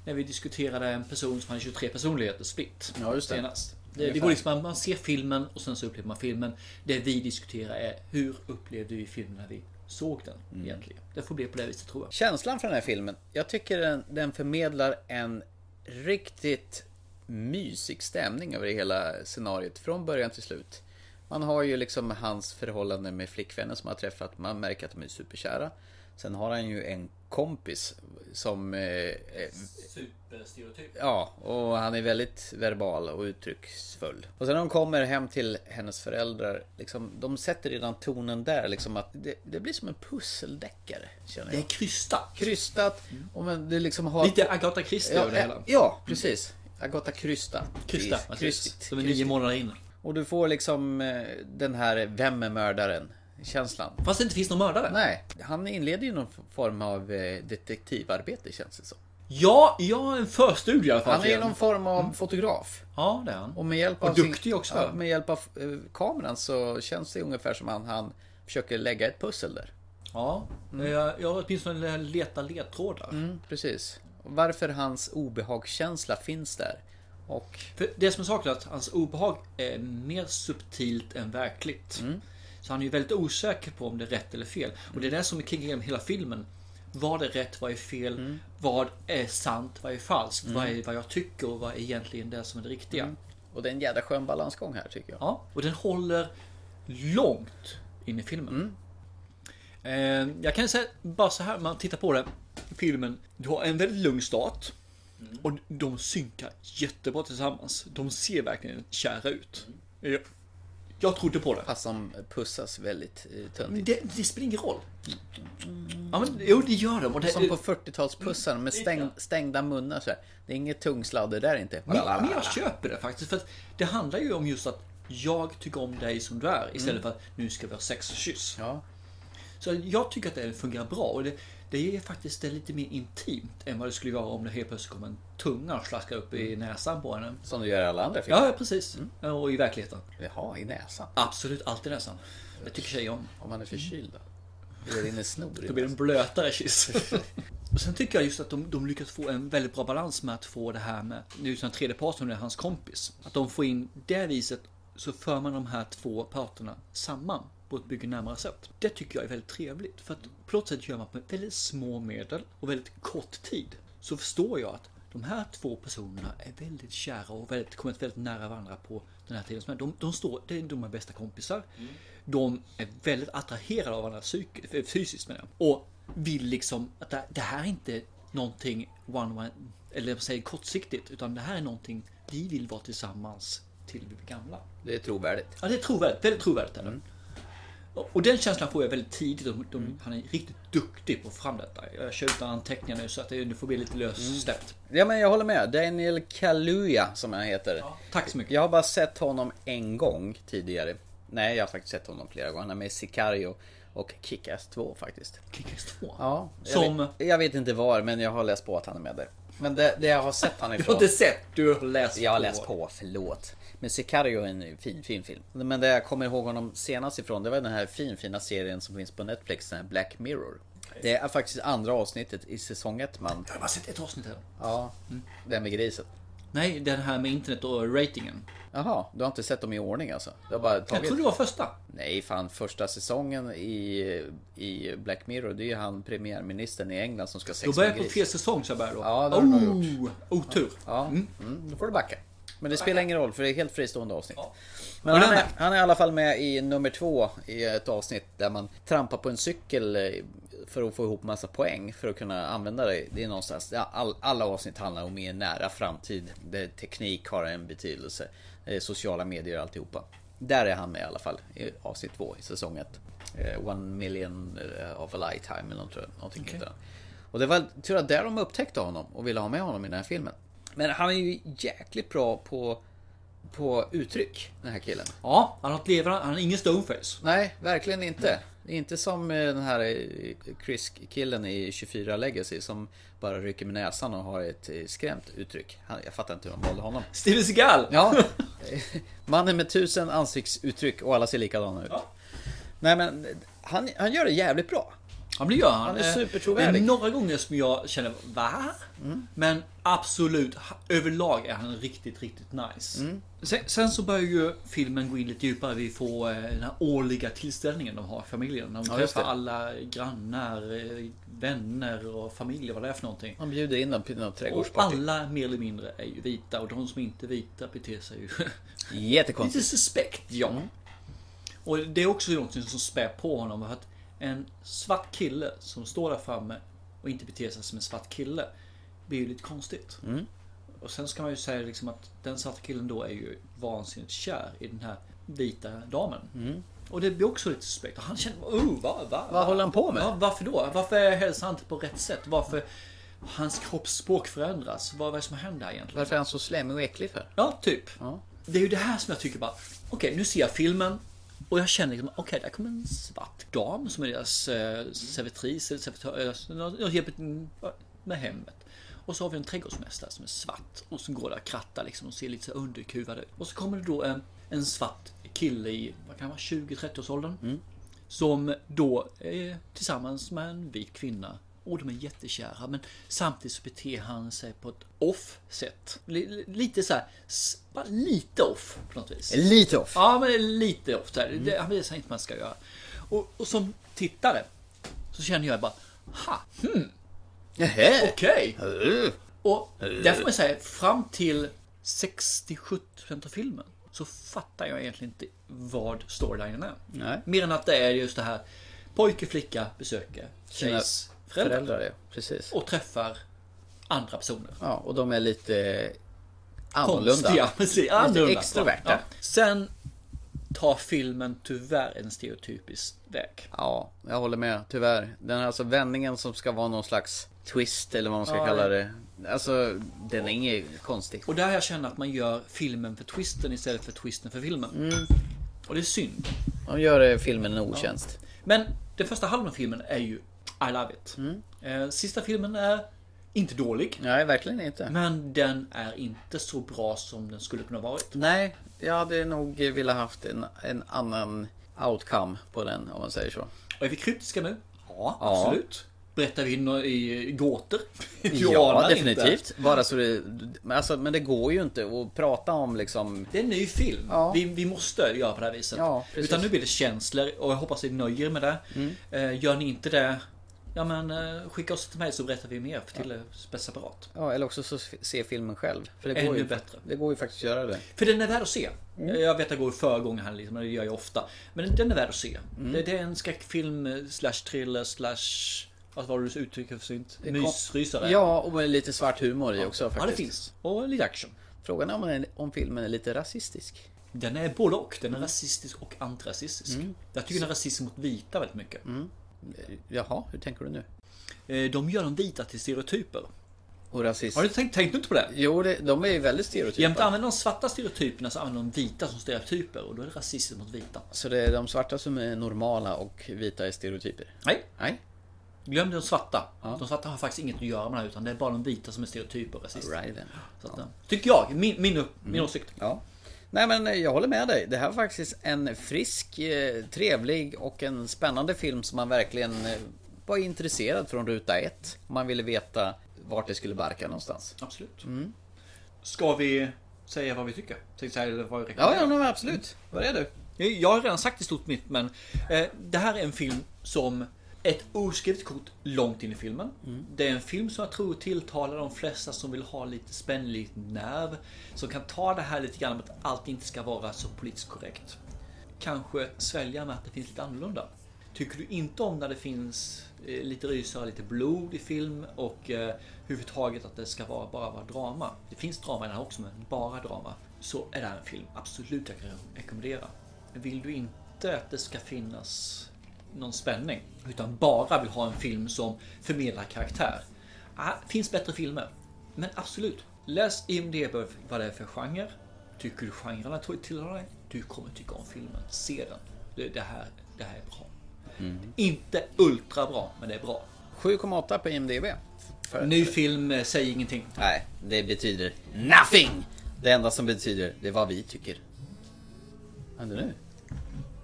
när vi diskuterade en person som hade 23 personligheter, Split. Ja, just det. Senast. Det, det går liksom man ser filmen och sen så upplever man filmen. Det vi diskuterar är hur upplevde vi filmen när vi såg den egentligen? Det får bli på det viset tror jag. Känslan för den här filmen. Jag tycker den, den förmedlar en riktigt mysig stämning över hela scenariot. Från början till slut. Man har ju liksom hans förhållande med flickvännen som har träffat. Man märker att de är superkära. Sen har han ju en kompis som... Eh, eh, Superstereotyp. ja, och han är väldigt verbal och uttrycksfull. Och sen när de kommer hem till hennes föräldrar, liksom, de sätter redan tonen där, liksom att det, det blir som en pusseldeckare, känner Det är jag. krystat. Krystat, och men det liksom har... Lite Agatha Christie ja, över det hela. eh, ja, precis. Agatha Krysta. Krysta. Som är nio månader in. Och du får liksom eh, den här Vem är mördaren? Känslan. Fast det inte finns någon mördare. Nej, han inleder ju någon form av eh, detektivarbete känns det som. Ja, jag har en förstudie i alla fall. Han är ju någon form av fotograf. Ja, det är han. Och med hjälp Och av duktig också. Ja, med hjälp av eh, kameran så känns det ungefär som han, han försöker lägga ett pussel där. Ja, jag, jag har åtminstone letat ledtrådar. Mm, precis. Och varför hans obehagskänsla finns där. Och För det som är saken är att hans obehag är mer subtilt än verkligt. Mm. Så han är ju väldigt osäker på om det är rätt eller fel. Och det är det som är kring genom hela filmen. Vad är rätt, vad är fel, Mm. vad är sant, vad är falskt, vad är vad jag tycker och vad är egentligen det som är det riktiga. Mm. Och det är en jädra skön balansgång här tycker jag. Ja, och den håller långt in i filmen. Eh, jag kan säga bara så här, man tittar på det. Filmen, du har en väldigt lugn start. Och de synkar jättebra tillsammans. De ser verkligen kära ut. Jag, trodde på det. Fast de pussas väldigt eh, töntigt. det, det spelar ingen roll. Ja, men, jo, det gör de. Det, Som på 40-talspussar med stäng, stängda munnar så här. Det är inget tungsladder där inte. Men, men jag köper det faktiskt. För det handlar ju om just att jag tycker om dig som du är. Istället för att nu ska vi ha sex och kyss. Ja. Så jag tycker att det fungerar bra. Och det, det är faktiskt det lite mer intimt än vad det skulle vara om det helt plötsligt kom en tunga och slaskade upp i näsan på henne. Som du gör i alla andra filmer. Ja, precis. Och i verkligheten. Jaha, i näsan. Absolut alltid näsan. Det tycker tjejer om. Om man är förkyld då? Eller rinner snor i Då blir det en blötare kyss. Och sen tycker jag just att de, de lyckas få en väldigt bra balans med att få det här med, nu det en tredje part som är hans kompis. Att de får in det viset så för man de här två parterna samman på ett mycket närmare sätt. Det tycker jag är väldigt trevligt. För att på något sätt gör man med väldigt små medel och väldigt kort tid. Så förstår jag att de här två personerna är väldigt kära och väldigt, kommit väldigt nära varandra på den här tiden. De, de, står, är de är bästa kompisar. De är väldigt attraherade av varandra psyk- fysiskt med det. Och vill liksom att det, det här är inte någonting one, one eller jag säger kortsiktigt. Utan det här är någonting vi vill vara tillsammans till vi blir gamla. Det är trovärdigt. Ja, det är trovärdigt. Väldigt trovärdigt är det. Och- Och den känslan får jag väldigt tidigt. De, de, Han är riktigt duktig på att få fram detta. Jag kör ut anteckningar nu så att det, får bli lite lössläppt. Ja men jag håller med. Daniel Kaluuya som han heter. Tack så mycket. Jag har bara sett honom en gång tidigare. Nej, jag har faktiskt sett honom flera gånger. Han är med i Sicario och Kick-Ass 2 faktiskt. Kick-Ass 2? Ja. Som- Jag vet, jag vet inte var, men jag har läst på att han är med där. Men det, det jag har sett han Du har ifrån. inte sett, du har läst Jag har läst på, förlåt. Men Sicario är en fin, fin film. Men det jag kommer ihåg honom senast ifrån, det var den här fin, fina serien som finns på Netflix, den här Black Mirror. Det är faktiskt andra avsnittet i säsong ett man. Jag har bara sett ett avsnitt här. Ja, den med grisen. Nej, den här med internet och ratingen. Jaha, du har inte sett dem i ordning alltså? Du har bara Jag tagit... trodde det var första. Nej, fan första säsongen i, i Black Mirror, det är ju han premiärministern i England som ska Då sexa började en jag på fel säsong så jag började då. Ja, det har du nog gjort. oh, Otur. Ja, mm. då får du backa. Men det spelar ingen roll för det är helt fristående avsnitt. Men Och han är, han är i alla fall med i nummer två i ett avsnitt där man trampar på en cykel eh, för att få ihop massa poäng för att kunna använda det. Det är någonstans, all, alla avsnitt handlar om en nära framtid där teknik har en betydelse. Sociala medier och alltihopa. Där är han med i alla fall i avsnitt två i säsong ett. Eh, One million eh, of a lifetime eller något, någonting han. Och det var tur att där de upptäckte honom och ville ha med honom i den här filmen. Men han är ju jäkligt bra på, på uttryck, den här killen. Ja, han har ett levande, han har ingen stoneface. Nej, verkligen inte. Det är inte som eh, den här eh, Chris-killen i 24 Legacy som bara rycker med näsan och har ett eh, skrämt uttryck. Jag fattar inte hur de valde honom. Steven Seagal! Ja, mannen med tusen ansiktsuttryck och alla ser likadana ut. Nej men, han, han gör det jävligt bra. Ja men det gör han. Han är supertrovärdig. Det är några gånger som jag känner, va? Mm. Men absolut, överlag är han riktigt, riktigt nice. Mm. Sen, sen så börjar ju filmen gå in lite djupare. Vi får eh, den här årliga tillställningen de har familjen. De Ja, träffar det. alla grannar, eh, vänner och familjer, vad det är för någonting. Han bjuder in dem till något Och trädgårdsparty. alla mer eller mindre är ju vita och de som inte är vita beter sig ju lite Jättekonstigt. suspekt. Ja. Och det är också något som spär på honom. Att En svart kille som står där framme och inte beter sig som en svart kille blir ju lite konstigt. Och sen ska man ju säga liksom att den svarta killen då är ju vansinnigt kär i den här vita damen. Och det blir också lite suspekt. Han känner, oh, va, va, Vad håller han på med? Ja, varför då? Varför hälsar han inte på rätt sätt? Varför hans kroppsspråk förändras? Vad, vad är det som händer här egentligen? Varför är han så slemmig och äcklig för? Ja, typ. Ja. Det är ju det här som jag tycker bara, okej nu ser jag filmen och jag känner liksom, okej där kommer en svart dam som är deras eh, servitris eller servitör, eh, något hjälper med hemmet. Och så har vi en trädgårdsmästare som är svart och som går där och krattar liksom och ser lite så underkuvad ut. Och så kommer det då en, en svart kille i, vad kan vara, 20-30 års åldern. Som då är tillsammans med en vit kvinna. Och de är jättekära men samtidigt så beter han sig på ett off sätt. Li- Lite så här, lite off på något vis. Lite off. Ja, men lite off. Där. Det, han visar inte vad man ska göra. Och, och som tittare så känner jag bara, ha, hmm. Okej. Uh. Och där får man säga, fram till 60-70% av filmen så fattar jag egentligen inte vad storylinen är. Nej. Mer än att det är just det här pojke, flicka besöker tjejs föräldrar. Föräldrar, ja. Precis. Och träffar andra personer. Ja, och de är lite annorlunda. Konstiga, precis. Annorlunda. extroverta. Ja. Sen tar filmen tyvärr en stereotypisk väg. Ja, jag håller med. Tyvärr. Den här alltså vändningen som ska vara någon slags twist eller vad man ska Ja, kalla det. Alltså, den är inget konstigt. Och där jag känner att man gör filmen för twisten istället för twisten för filmen. Mm. Och det är synd. De gör filmen en otjänst. Men den första halvan av filmen är ju I Love It. Mm. Eh, Sista filmen är inte dålig. Nej, verkligen inte. Men den är inte så bra som den skulle kunna varit. Nej, jag hade nog velat haft en, en annan outcome på den om man säger så. Och är vi kryptiska nu? Ja, Ja. absolut. Berättar vi i gåtor? Ja, definitivt. Inte. Bara så det, men, alltså, men det går ju inte att prata om liksom... Det är en ny film. Ja. Vi, vi måste göra på det här viset. Ja. Mm. Utan nu blir det känslor och jag hoppas ni nöjer er med det. Eh, gör ni inte det, ja men eh, skicka oss till mig så berättar vi mer till ja. separat. Ja, eller också så se filmen själv. För det Ännu går ju, bättre. Det går ju faktiskt att göra det. För den är värd att se. Mm. Jag vet att jag går för gånger här liksom, det gör jag ofta. Men den är värd att se. Mm. Det, det är en skräckfilm eh, slash thriller slash... Vad var det du uttrycker för synt? Mysrysare. Ja, och med lite svart humor i också faktiskt. ja, det finns. Och lite action. Frågan är om, den- om filmen är lite rasistisk. Den är både och. Den är rasistisk och antirasistisk. Mm. Jag tycker den är rasistisk mot vita väldigt mycket. Jaha, hur tänker du nu? Eh, De gör de vita till stereotyper. Och rasist? Har du tänkt, tänkt inte på det? Jo, det, de är ju väldigt stereotypa. Jämte använder de svarta stereotyperna så använder de vita som stereotyper och då är det rasism mot vita. Så det är de svarta som är normala och vita är stereotyper? Nej, Nej? Glöm de svarta. Ja. De svarta har faktiskt inget att göra med det här utan det är bara de vita som är stereotyper och rasister. Right. Så att, eh, Tycker jag, min, min, min åsikt. Ja. Nej men eh, jag håller med dig. Det här var faktiskt en frisk, eh, trevlig och en spännande film som man verkligen var intresserad från ruta ett. Man ville veta vart det skulle barka någonstans. Absolut. Ska vi säga vad vi tycker? Tänkte säga, eller vad vi Ja, ja, men absolut. Vad är du? Jag har redan sagt i stort mitt men eh, det här är en film som ett oskrivet kort långt in i filmen. Det är en film som jag tror tilltalar de flesta som vill ha lite spänning, lite nerv. Som kan ta det här lite grann med att allt inte ska vara så politiskt korrekt. Kanske svälja med att det finns lite annorlunda. Tycker du inte om när det finns eh, lite rysare, lite blod i film och eh, huvudtaget att det ska vara, bara vara drama. Det finns drama i den här också men bara drama. Så är det här en film absolut jag kan rekommendera. Vill du inte att det ska finnas någon spänning utan bara vill ha en film som förmedlar karaktär. Ah, finns bättre filmer. Men absolut, läs IMDB vad det är för genre. Tycker du genrerna tillhör dig? Du kommer tycka om filmen. Se den. Det, det, här, det här är bra. Inte ultra bra, men det är bra. 7,8 på IMDB. För, Ny film eh, säger ingenting. Nej, det betyder nothing! Det enda som betyder, det är vad vi tycker. Vad händer nu?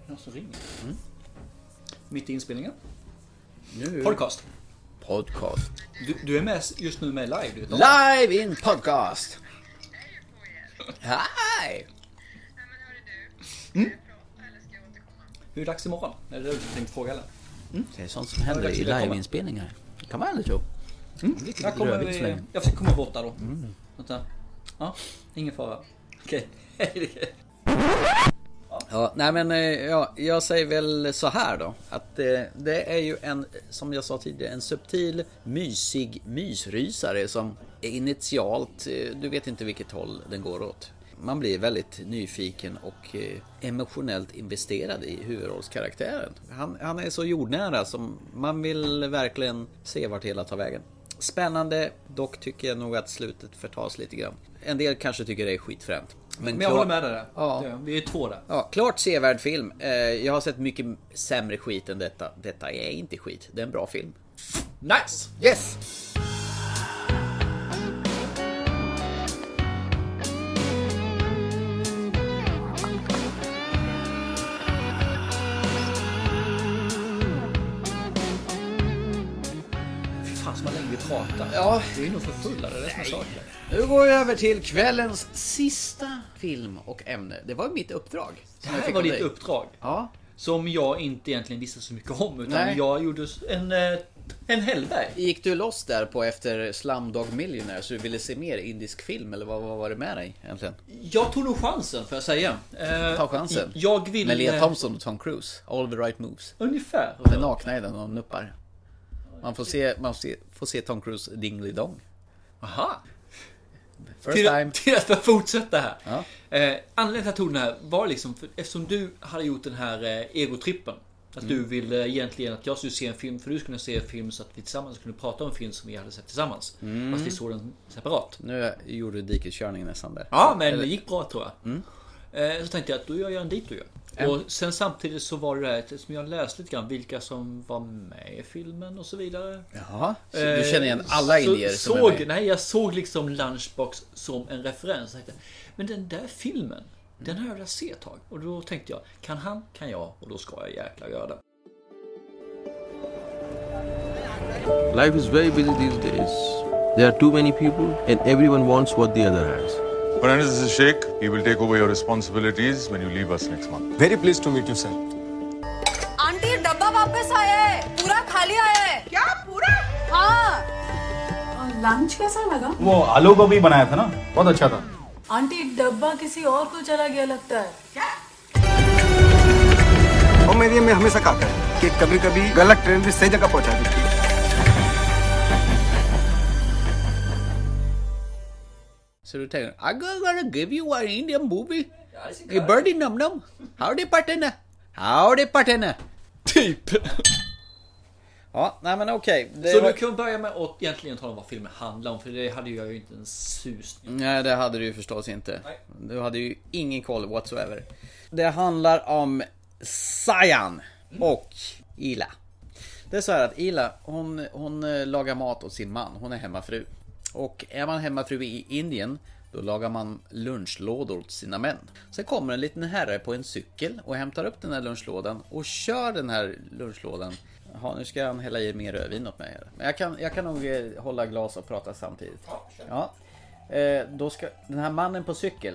Någon som ringer. Mitt i inspelningen. nu Podcast. Podcast. Du, du är med just nu med live. Du vet om. Live in podcast! Hi! Hur är det dags imorgon? Är det det du tänkte fråga eller? Det är sånt som händer i liveinspelningar. Det kan man aldrig tro. Lite Jag kommer, jag försöker komma bort där då. Vänta. Ja, ingen fara. Okej. Hej. Ja, nej men eh, ja, jag säger väl så här då. Att eh, det är ju en, som jag sa tidigare, en subtil, mysig mysrysare som initialt, eh, du vet inte vilket håll den går åt. Man blir väldigt nyfiken och eh, emotionellt investerad i huvudrollskaraktären. Han, han är så jordnära som man vill verkligen se vart hela tar vägen. Spännande, dock tycker jag nog att slutet förtas lite grann. En del kanske tycker det är skitfränt. Men jag håller med dig där. Ja. Vi är två där. Ja, klart sevärd film. Eh, Jag har sett mycket sämre skit än detta. Detta är inte skit. Det är en bra film. Nice! Yes! Pratar. Ja. Vi är nog för fulla, det är det som är saken. Nu går vi över till kvällens sista film och ämne. Det var mitt uppdrag. Det här var av ditt uppdrag. Ja. Som jag inte egentligen visste så mycket om. Utan Nej. jag gjorde en, eh, en Hellberg. Gick du loss där på efter Slumdog Millionaire så du ville se mer indisk film eller vad, vad var det med dig egentligen? Jag tog nog chansen får jag säga. Eh, Ta chansen. Jag vill... Med Lea Thompson och Tom Cruise. All the right moves. Ungefär. De är nakna i den och nuppar. Man får se, man får se, får se Tom Cruise dingly dong. Aha. First till, time. till att fortsätta här. Ja. Eh, anledningen till att jag tog den här var liksom för, eftersom du hade gjort den här eh, egotrippen. Att Mm. du ville egentligen att jag skulle se en film för du skulle se en film så att vi tillsammans kunde prata om en film som vi hade sett tillsammans. Mm. Fast vi såg den separat. Nu gjorde du dikeskörningen nästan där. Ja, men Eller- det gick bra tror jag. Mm. Eh, så tänkte jag att då gör jag en dit du gör. Och sen samtidigt så var det här som jag läste lite grann vilka som var med i filmen och så vidare. Jaha, så du känner igen alla Eh, så indier som är såg, med? Nej, jag såg liksom Lunchbox som en referens. Men den där filmen, den har jag velat se ett tag. Och då tänkte jag, kan han, kan jag och då ska jag jäkla göra det. Life is very busy these days. There are too many people, and everyone wants what the other has. My name is Sheikh. He will take over your responsibilities when you leave us next month. Very pleased to meet you, sir. Aunty डब्बा वापस आया है। पूरा खाली आया है। क्या? पूरा? हाँ। लंच कैसा लगा? वो आलू गोभी बनाया था ना? बहुत अच्छा था। आंटी डब्बा किसी और को चला गया लगता है। और मेरी अम्मी हमेशा कहता है कि कभी कभी गलत ट्रेन भी सही जगह पहुँचा देती है। Så du tänker, I'm gonna give you an Indian movie. Hey, birdie num num. Howdy partner. Howdy partner. Typ. Ja, nej men okej. Det Så var- du kan börja med att egentligen tala om vad filmen handlar om. För det hade jag ju inte en susning Nej, det hade du ju förstås inte. Du hade ju ingen koll whatsoever. Det handlar om Sayan och Ila. Det är så här att Ila, hon, hon eh, lagar mat åt sin man. Hon är hemmafru. Och är man hemmafru i Indien, då lagar man lunchlådor åt sina män. Sen kommer en liten herre på en cykel och hämtar upp den här lunchlådan och kör den här lunchlådan. Jaha, nu ska han hälla i mer rödvin åt mig här. Men jag kan, jag kan nog eh, hålla glas och prata samtidigt. Ja. Eh, då ska den här mannen på cykel.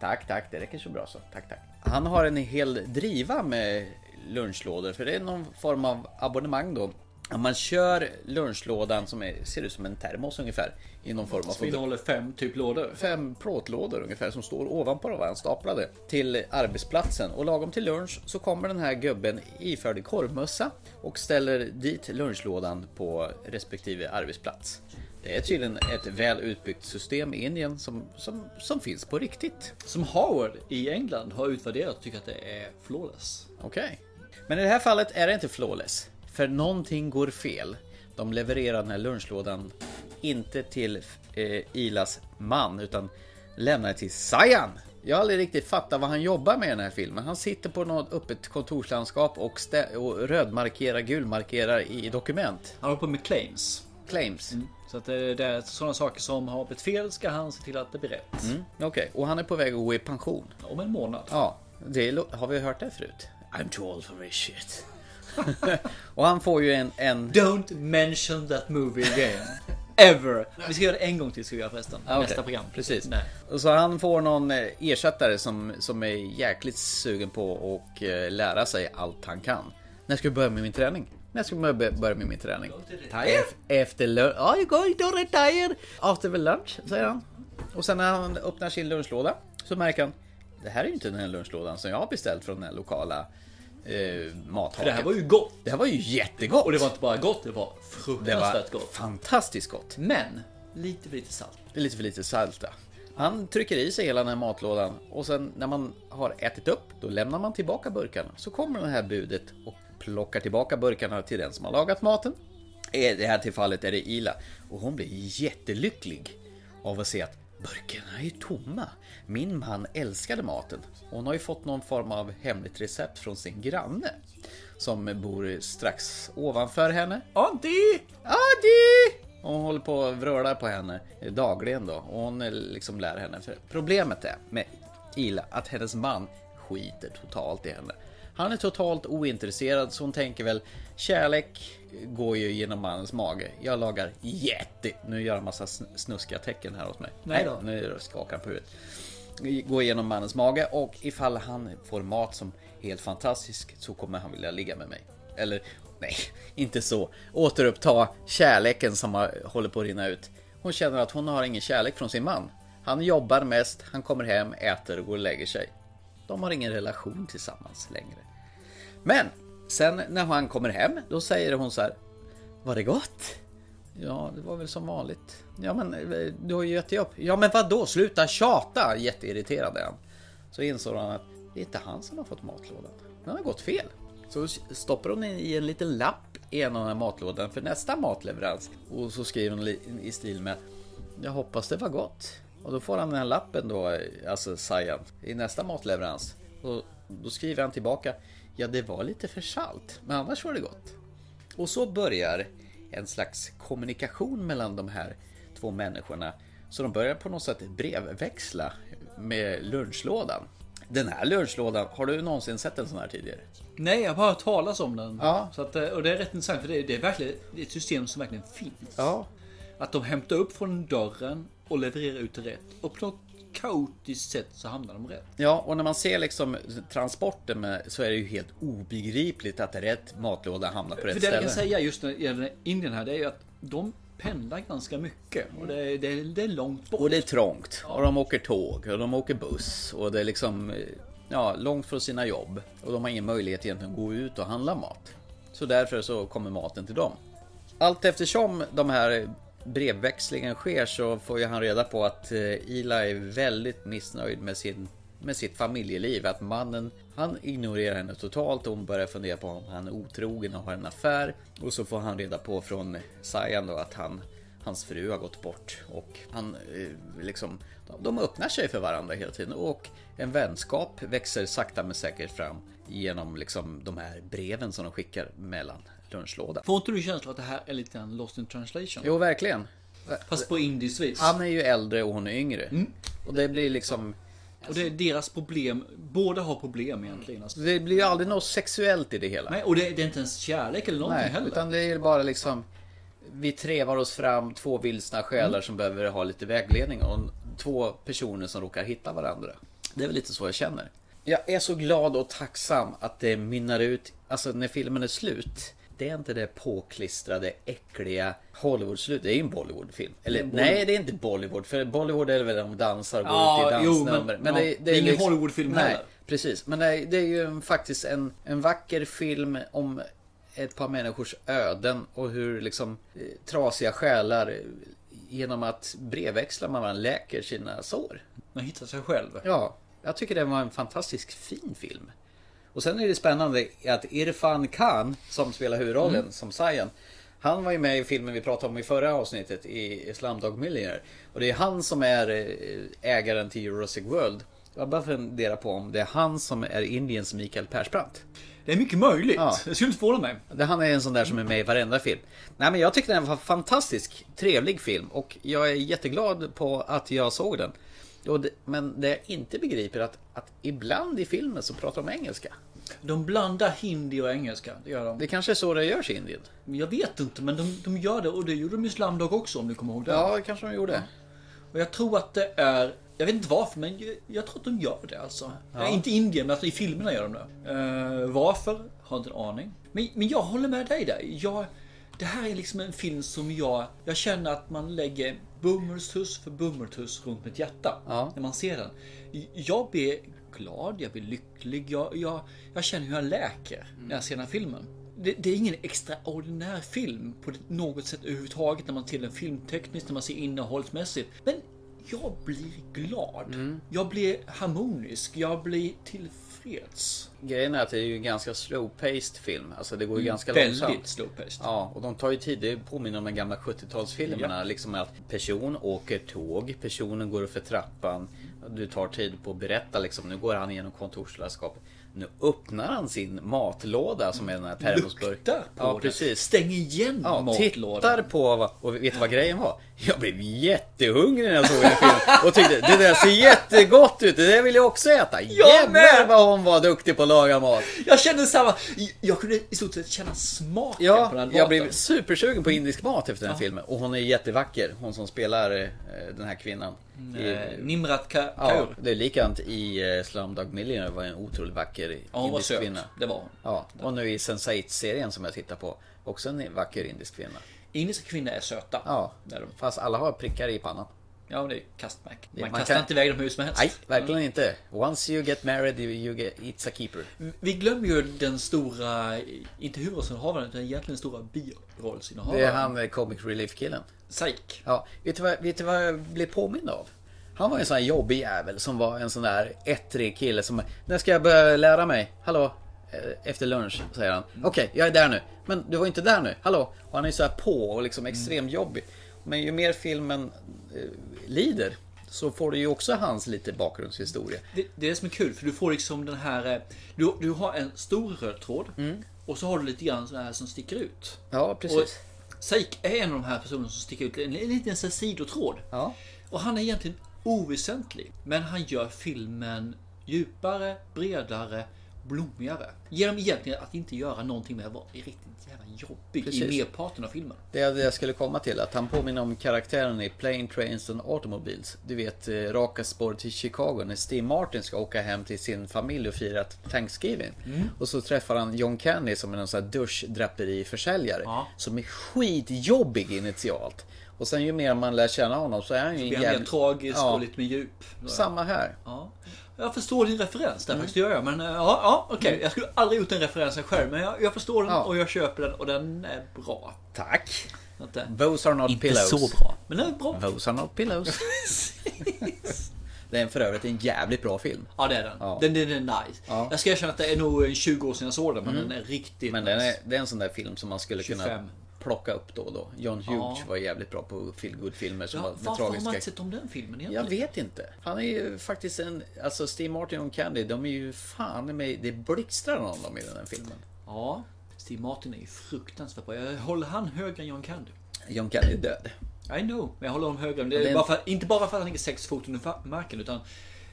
Tack, tack, det räcker så bra så. Tack, tack. Han har en hel driva med lunchlådor. För det är någon form av abonnemang då. Om man kör lunchlådan som är, ser ut som en termos ungefär. I någon form av Som innehåller fem typ lådor. Fem plåtlådor ungefär som står ovanpå varandra staplade till arbetsplatsen. Och lagom till lunch så kommer den här gubben iförd korvmössa och ställer dit lunchlådan på respektive arbetsplats. Det är tydligen ett väl utbyggt system i Indien som, som, som finns på riktigt. Som Harvard i England har utvärderat och tycker att det är flawless. Okej. Men i det här fallet är det inte flawless. För någonting går fel. De levererar den här lunchlådan inte till eh, Ilas man utan lämnar det till Sayan. Jag har aldrig riktigt fattat vad han jobbar med i den här filmen. Han sitter på något öppet kontorslandskap och, och rödmarkerar, gulmarkerar i dokument. Han håller på med claims. Claims. Så att det det är sådana saker som har blivit fel ska han se till att det blir rätt. Mm, Okej, och han är på väg att gå i pension. Om en månad. Ja, det lo- har vi hört det förut? I'm too old for this shit. Och han får ju en... en... Don't mention that movie again. Ever. Vi ska göra det en gång till ska vi göra förresten. Ah, okej. Nästa program. Precis. Nej. Och så han får någon eh, ersättare som, som är jäkligt sugen på att eh, lära sig allt han kan. När ska jag börja med min träning? När ska jag börja med min träning? Ef- Efter lunch. Oh, you're going to retire after the lunch, säger han. Och sen när han öppnar sin lunchlåda så märker han det här är ju inte den här lunchlådan som jag har beställt från den här lokala eh, mathaken. För det här var ju gott. Det här var ju jättegott. Och det var inte bara gott, det var Det fruktansvärt var gott. fantastiskt gott. Men lite för lite salt. Det är lite för lite salt ja. Han trycker i sig hela den här matlådan och sen när man har ätit upp då lämnar man tillbaka burkarna. Så kommer det här budet och plockar tillbaka burkarna till den som har lagat maten. I det här tillfallet är det Ila och hon blir jättelycklig av att se att burkarna är ju tomma. Min man älskade maten. Hon har ju fått någon form av hemligt recept från sin granne som bor strax ovanför henne. Auntie! Och hon håller på och vrålar på henne dagligen då. Och hon eh, liksom lär henne. För problemet är med Ila att hennes man skiter totalt i henne. Han är totalt ointresserad så hon tänker väl kärlek går ju genom mannens mage. Jag lagar jätte... Nu gör en massa sn- snuskiga tecken här hos mig. Nej då. Nu skakar han på huvudet. Gå igenom mannens mage och ifall han får mat som är helt fantastisk så kommer han vilja ligga med mig. Eller nej, inte så. Återuppta kärleken som har, håller på att rinna ut. Hon känner att hon har ingen kärlek från sin man. Han jobbar mest, han kommer hem, äter och går och lägger sig. De har ingen relation tillsammans längre. Men sen när han kommer hem, då säger hon så här. Var det gott? Ja, det var väl som vanligt. Ja, men eh, du har ju gett dig upp. Ja, men vad då? Sluta tjata! Jätteirriterad är han. Så insåg han att det är inte han som har fått matlådan. Den har gått fel. Så stoppar hon in i en liten lapp i en av de här matlådan för nästa matleverans. Och så skriver hon i stil med Jag hoppas det var gott. Och då får han den här lappen då, eh, alltså Sayan, i nästa matleverans. Och då skriver han tillbaka Ja, det var lite för salt, men annars var det gott. Och så börjar en slags kommunikation mellan de här två människorna. Så de börjar på något sätt brevväxla med lunchlådan. Den här lunchlådan, har du någonsin sett en sån här tidigare? Nej, jag har bara hört talas om den. Ja. Så att, eh, och det är rätt intressant för det är, det är verkligen det är ett system som verkligen finns. Ja. Att de hämtar upp från dörren och levererar ut rätt. Och på något kaotiskt sätt så hamnar de rätt. Ja, och när man ser liksom transporten med, så är det ju helt obegripligt att rätt matlåda hamnar på rätt För det jag ställe. kan säga just när det gäller Indien här, det är ju att de pendlar ganska mycket. Och det är, det är, det är långt bort. Och det är trångt. Och de åker tåg och de åker buss. Och det är liksom ja, långt från sina jobb. Och de har ingen möjlighet egentligen att gå ut och handla mat. Så därför så kommer maten till dem. Allt eftersom de här brevväxlingen sker så får ju han reda på att eh, Eli Ila är väldigt missnöjd med, sin, med sitt familjeliv. Att mannen, han ignorerar henne totalt och hon börjar fundera på om han är otrogen och har en affär. Och så får han reda på från Sayan då att han Hans fru har gått bort och han eh, liksom De öppnar sig för varandra hela tiden och en vänskap växer sakta men säkert fram genom liksom de här breven som de skickar mellan lunchlådan. Får inte du känslan att det här är lite grann lost in translation? Jo, verkligen. Fast på indiskt vis. Han är ju äldre och hon är yngre. Mm. Och det blir liksom... Och det är deras problem. Båda har problem egentligen. Alltså. Det blir ju aldrig något sexuellt i det hela. Nej, och det, det är inte ens kärlek eller någonting Nej, heller. utan det är bara liksom... Vi trevar oss fram, två vilsna själar Mm. som behöver ha lite vägledning och två personer som råkar hitta varandra. Det är väl lite så jag känner. Jag är så glad och tacksam att det mynnar ut, alltså när filmen är slut. Det är inte det påklistrade, äckliga Hollywood-slut. Det är ju en Bollywood-film. Eller Det nej, det är inte Bollywood. För Bollywood är väl de dansar och går Ja, ut i jo, dansnummer. men- ja, det är ingen Hollywoodfilm nej, heller. Precis, men det är, det är ju en, faktiskt en, en vacker film om ett par människors öden och hur liksom eh, trasiga själar eh, genom att brevväxla med varandra läker sina sår. Man hittar sig själv. Ja, jag tycker det var en fantastiskt fin film. Och sen är det spännande att Irfan Khan som spelar huvudrollen Mm. som Sayan han var ju med i filmen vi pratade om i förra avsnittet i Slumdog Millionaire. Och det är han som är eh, ägaren till Jurassic World. Jag bara funderar på om det är han som är Indiens Mikael Persbrandt. Det är mycket möjligt. Ja. Det skulle inte förvåna mig. Det- Han är en sån där som är med i varenda film. Nej men jag tyckte den var en fantastisk, trevlig film och jag är jätteglad på att jag såg den. Det, men det jag inte begriper är att, att ibland i filmen så pratar de engelska. De blandar hindi och engelska. Det gör de. Det kanske är så det görs i Indien. Jag vet inte, men de, de gör det. Och det gjorde de i Slumdog också om du kommer ihåg det. Ja, kanske de gjorde. Och jag tror att det är... Jag vet inte varför, men jag, jag tror att de gör det alltså. Ja. Nej, inte i Indien, men alltså i filmerna gör de det. Uh, varför? Har inte en aning. Men, men jag håller med dig där. Jag, det här är liksom en film som jag... Jag känner att man lägger bummeltuss för bummeltuss runt mitt hjärta. När man ser den. Jag blir glad, jag blir lycklig. Jag, jag, jag känner hur jag läker när jag ser den här filmen. Det, det är ingen extraordinär film på något sätt överhuvudtaget när man ser den filmtekniskt, när man ser innehållsmässigt. Men jag blir glad. Jag blir harmonisk. Jag blir tillfreds. Grejen är att det är ju en ganska slow-paced film. Alltså det går ju Mm, ganska väldigt långsamt. slow-paced. Ja, och de tar ju tid. Det påminner om de gamla 70-talsfilmerna. Liksom att person åker tåg, personen går upp för trappan. Du tar tid på att berätta liksom. Nu går han genom kontorslandskapet. Nu öppnar han sin matlåda som är den här termosburken. Luktar på Ja, den. precis. Stäng igen Ja, matlådan. tittar på vad, och vet du vad grejen var? Jag blev jättehungrig när jag såg den filmen och tyckte det där ser jättegott ut, det där vill jag också äta. Jävlar vad hon var duktig på att laga mat. Jag kände samma. Jag kunde i stort sett känna smaken på den Ja, här jag maten. blev supersugen på indisk mat efter den Ja. filmen och hon är jättevacker, hon som spelar eh, den här kvinnan. I- Eh, Nimrat Ka- Ja, Kaur. det är likadant i eh, Slumdog Millionaire var en otroligt vacker Ja, indisk kvinna. Det var hon. Ja, och nu i Sense8-serien som jag tittar på, också en vacker indisk kvinna. Indiska kvinnor är söta. Ja, är de. fast alla har prickar i pannan. Ja, det är kastmärk. Man, Man kastar kan- inte iväg dem hur som helst. Nej, verkligen inte. Once you get married, you, you get, it's a keeper. Vi glömmer ju den stora, inte huvudrollsinnehavaren, utan egentligen den stora birollsinnehavaren. Det är han eh, comic relief-killen. Psych. Ja, vet du, vad, vet du vad jag blev påmind av? Han var en sån här jobbig jävel som var en sån där ettrig kille som När ska jag börja lära mig? Hallå? Eh, Efter lunch, säger han. Okej, jag är där nu. Men du var inte där nu. Hallå? Och han är så här på och liksom extremt jobbig. Men ju mer filmen eh, lider så får du ju också hans lite bakgrundshistoria. Det, det är det som är kul, för du får liksom den här... eh, Du, du har en stor röd tråd och så har du lite grann så här som sticker ut. Ja, precis. Och Seik är en av de här personerna som sticker ut. En, en liten så sidotråd. Ja. Och han är egentligen oväsentlig. Men han gör filmen djupare, bredare, blommigare. Genom egentligen att inte göra någonting med att vara riktigt jävla jobbig i Precis. merparten av filmen. Det är det jag skulle komma till, att han påminner om karaktären i Plane, Trains and Automobiles. Du vet, eh, raka spår till Chicago när Steve Martin ska åka hem till sin familj och fira Thanksgiving. Mm. Och så träffar han John Candy som är en sån här duschdraperiförsäljare. Ja. Som är skitjobbig initialt. Och sen ju mer man lär känna honom så är han ju Blir han mer tragisk Ja. och lite mer djup. Samma här. Ja. Jag förstår din referens där Mm. faktiskt, det gör jag. Men eh, ja, ja okej. Jag skulle aldrig gjort den referensen själv. Men jag, jag förstår den Ja. och jag köper den och den är bra. Tack. Inte, Those are not inte pillows. så bra. Men den är bra. Those are not pillows. det är för övrigt en jävligt bra film. Ja, det är den. Ja. Den, den är nice. Ja. Jag ska erkänna att det är nog 20 år sedan jag såg den, men Mm. den är riktigt Men den nice. är, det är en sån där film som man skulle kunna 25. Plocka upp då och då. John Hughes Ja. var jävligt bra på feel filmer som Ja, var med varför har man tragiska... sett om den filmen Jag egentligen? vet inte. Han är ju faktiskt en... Alltså Steve Martin och Candy, de är ju fan med... Det blixtrar om dem i den här filmen. Ja, Steve Martin är ju fruktansvärt bra. Jag håller han högre än John Candy. John Candy är död. I know, men jag håller honom högre. Det Det är är en- bara för, inte bara för att han ligger sex fot under marken, utan...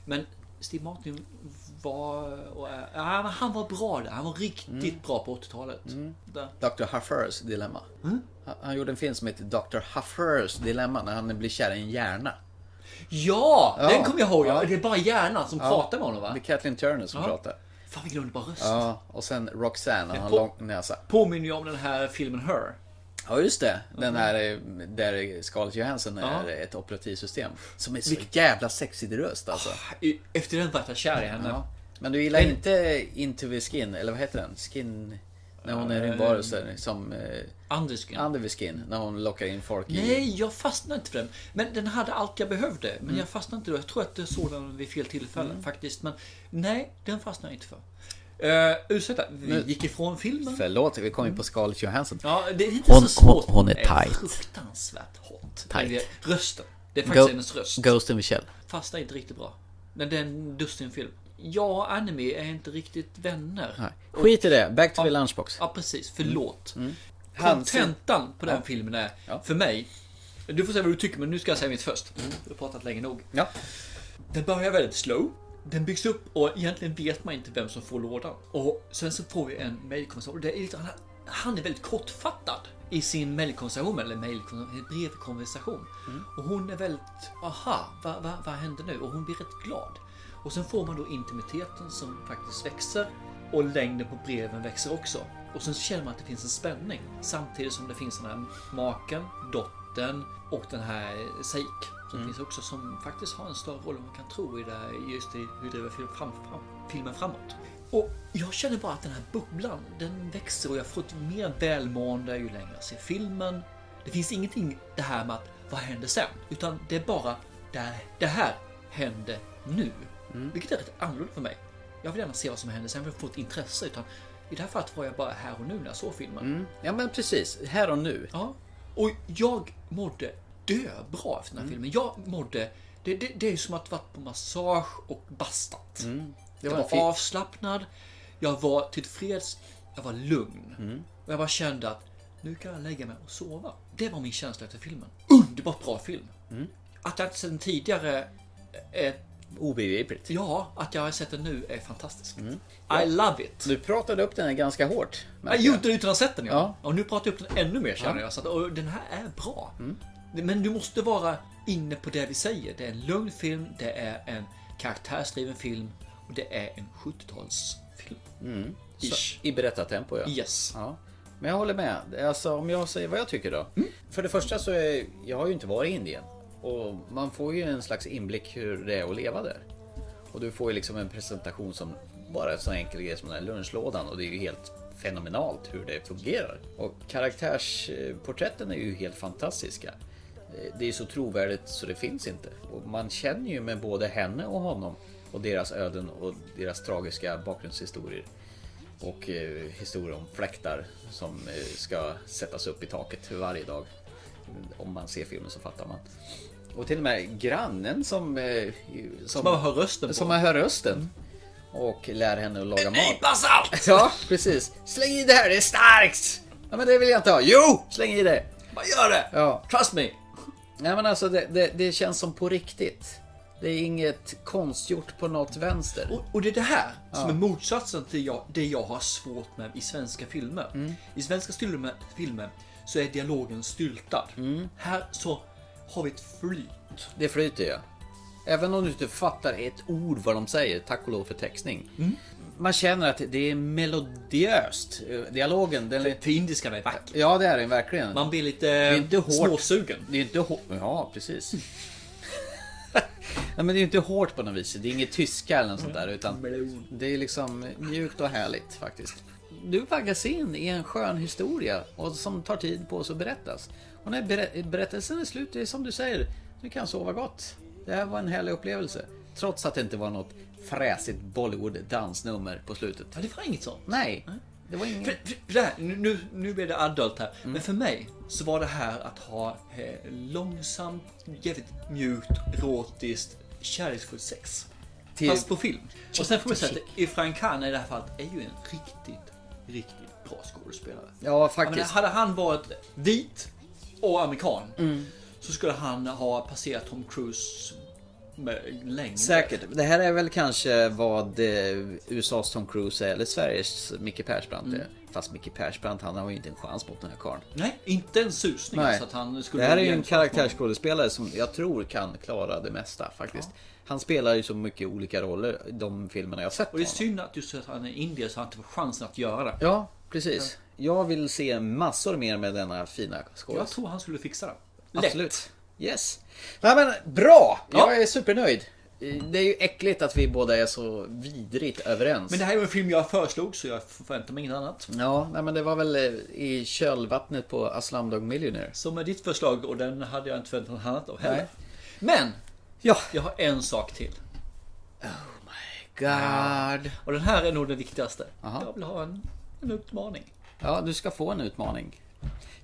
Men Steve Martin var... Och, ja, han var bra där. Han var riktigt Mm. bra på 80-talet. Där. Dr. Huffers dilemma. Han, han gjorde en film som heter Dr. Huffers dilemma när han blir kär i en hjärna. Ja, Ja. den kommer jag ihåg. Ja. Det är bara hjärnan som Ja. pratar med honom va? Det är Kathleen Turner som Ja. pratar. Fan vi glömde bara röst. Ja, och sen Roxanne, han har på- lång näsa. Påminner ju om den här filmen Her. Ja just det, den här eh, där Scarlett Johansson Ja. är ett operativsystem. Som är så jävla sexig röst alltså. I- Efter den vart jag kär i henne. Ja. Men du gillar inte Into the Skin, eller vad heter den? Skin... När hon är Eh, rymdvarelse som... Eh, Under Skin. Under the Skin, när hon lockar in folk i... Nej, jag fastnade inte för den. Men den hade allt jag behövde. Men Mm. jag fastnade inte då. Jag tror att jag såg den vid fel tillfällen faktiskt. Men nej, den fastnade jag inte för. Uh, ursäkta, vi Nu- gick ifrån filmen. Förlåt, vi kom in på Scarlett Johansson. Ja, det är inte Hon- så svårt. hon- hon är tight. Fruktansvärt hot. Tight. Rösten. Det är faktiskt Go- hennes röst. Ghost in the Shell. Fastnar inte riktigt bra. Men det är en dussin film. Jag och anime är inte riktigt vänner. Nej. Skit i det, back to the lunchbox. Ja, precis. Förlåt. Mm. Han- Kontentan på den Ja. filmen är, Ja. för mig, du får säga vad du tycker men nu ska jag säga mitt först. Du har pratat länge nog. Ja. Den börjar väldigt slow. Den byggs upp och egentligen vet man inte vem som får lådan. Och sen så får vi en mailkonversation. Det är lite, han, han är väldigt kortfattad i sin mailkonversation, eller mailkonversation, brevkonversation. Och hon är väldigt, aha, vad va, vad händer nu? Och hon blir rätt glad. Och sen får man då intimiteten som faktiskt växer och längden på breven växer också. Och sen känner man att det finns en spänning samtidigt som det finns den här maken, dottern och den här Seik som finns också som faktiskt har en större roll än man kan tro i det, just i hur driver film, fram, fram, filmen framåt. Och jag känner bara att den här bubblan, den växer och jag får ett mer välmående ju längre jag ser filmen. Det finns ingenting det här med att vad händer sen? Utan det är bara det, det här händer nu. Vilket är rätt annorlunda för mig. Jag vill gärna se vad som händer sen för att få ett intresse. Utan i det här fallet var jag bara här och nu när jag såg filmen. Mm. Ja men precis, här och nu. Ja. Och jag mådde dö bra efter den här filmen. Jag mådde... Det, det, det är som att varit på massage och bastat. Det Jag var var avslappnad. Jag var tillfreds. Jag var lugn. Mm. Och jag bara kände att nu kan jag lägga mig och sova. Det var min känsla efter filmen. Underbart bra film. Mm. Att jag inte sett den tidigare är... Obegripligt. Ja, att jag har sett den nu är fantastiskt. Mm. I love it. Du pratade upp den ganska hårt. Jag gjorde det utan att ha sett den ja. Ja. Och nu pratar jag upp den ännu mer känner Ja. jag. Så att, och den här är bra. Mm. Men du måste vara inne på det vi säger. Det är en lugn film, det är en karaktärsdriven film och det är en 70-talsfilm. Mm. I berättartempo ja. Yes. ja. Men jag håller med. Alltså om jag säger vad jag tycker då. Mm. För det första så är jag har ju inte varit i Indien. Och man får ju en slags inblick hur det är att leva där. Och du får ju liksom en presentation som bara är en så enkel grej som den här lunchlådan. Och det är ju helt fenomenalt hur det fungerar. Och karaktärsporträtten är ju helt fantastiska. Eh, det är så trovärdigt så det finns inte. Och man känner ju med både henne och honom. Och deras öden och deras tragiska bakgrundshistorier. Och eh, historier om fläktar som eh, ska sättas upp i taket varje dag. Om man ser filmen så fattar man. Och till och med grannen som... Eh, Som man hör rösten på. Som man hör rösten. Och lär henne att laga mat. nypa salt! Ja, precis. Släng i det här, det är starkt! Ja, men det vill jag inte ha. Jo! Släng i det! Vad gör det? Ja. Trust me! Nej men alltså det, det, det känns som på riktigt. Det är inget konstgjort på något vänster. Och, och det är det här som Ja. är motsatsen till jag, det jag har svårt med i svenska filmer. Mm. I svenska filmer, filmer så är dialogen styltad. Mm. Här så har vi ett flyt. Det flyter ju. Även om du inte fattar ett ord vad de säger, tack och lov för textning. Mm. Man känner att det är melodiöst. Dialogen, den är... För indiska är vacker. Ja, det är den verkligen. Man blir lite det är inte hårt. småsugen. Det är inte hårt. Ja, precis. Nej, men det är inte hårt på något vis. Det är inget tyska eller något sånt där. Utan det är liksom mjukt och härligt faktiskt. Du vaggas in i en skön historia och som tar tid på sig att berättas. Och när berä- berättelsen är slut, det är som du säger, du kan sova gott. Det här var en härlig upplevelse. Trots att det inte var något fräsigt Bollywood-dansnummer på slutet. Ja, det var inget sånt. Nej, det var ingen... För, för, för här, nu, nu, nu blir det adult här. Men för mig så var det här att ha eh, långsamt, jävligt mjukt, erotiskt, kärleksfullt sex. Till- Fast på film. Och sen får man säga att Ifran Khan i det här fallet är ju en riktigt, riktigt bra skådespelare. Ja, Jag faktiskt. hade han varit vit och amerikan Mm. så skulle han ha passerat Tom Cruise längd. Säkert. Det här är väl kanske vad eh, USAs Tom Cruise är, eller Sveriges Micke Persbrandt är. Mm. Fast Micke Persbrandt, han har ju inte en chans mot den här karln. Nej, inte en susning. Nej. Alltså att han skulle det här är ju en karaktärsskådespelare som jag tror kan klara det mesta faktiskt. Han spelar ju så mycket olika roller i de filmerna jag sett Och det är synd att just att han är indier så han inte får chansen att göra det. Ja, precis. Jag vill se massor mer med denna fina skådis. Jag tror han skulle fixa det. Absolut. Yes. Nej men bra! Ja. Jag är supernöjd. Det är ju äckligt att vi båda är så vidrigt överens. Men det här är en film jag föreslog så jag förväntar mig inget annat. Ja, nej, men det var väl eh, i kölvattnet på A Slumdog Millionaire. Som är ditt förslag och den hade jag inte förväntat mig annat av heller. Nej. Men! Ja. Jag har en sak till. God. Och den här är nog den viktigaste. Aha. Jag vill ha en, en utmaning. Ja, du ska få en utmaning.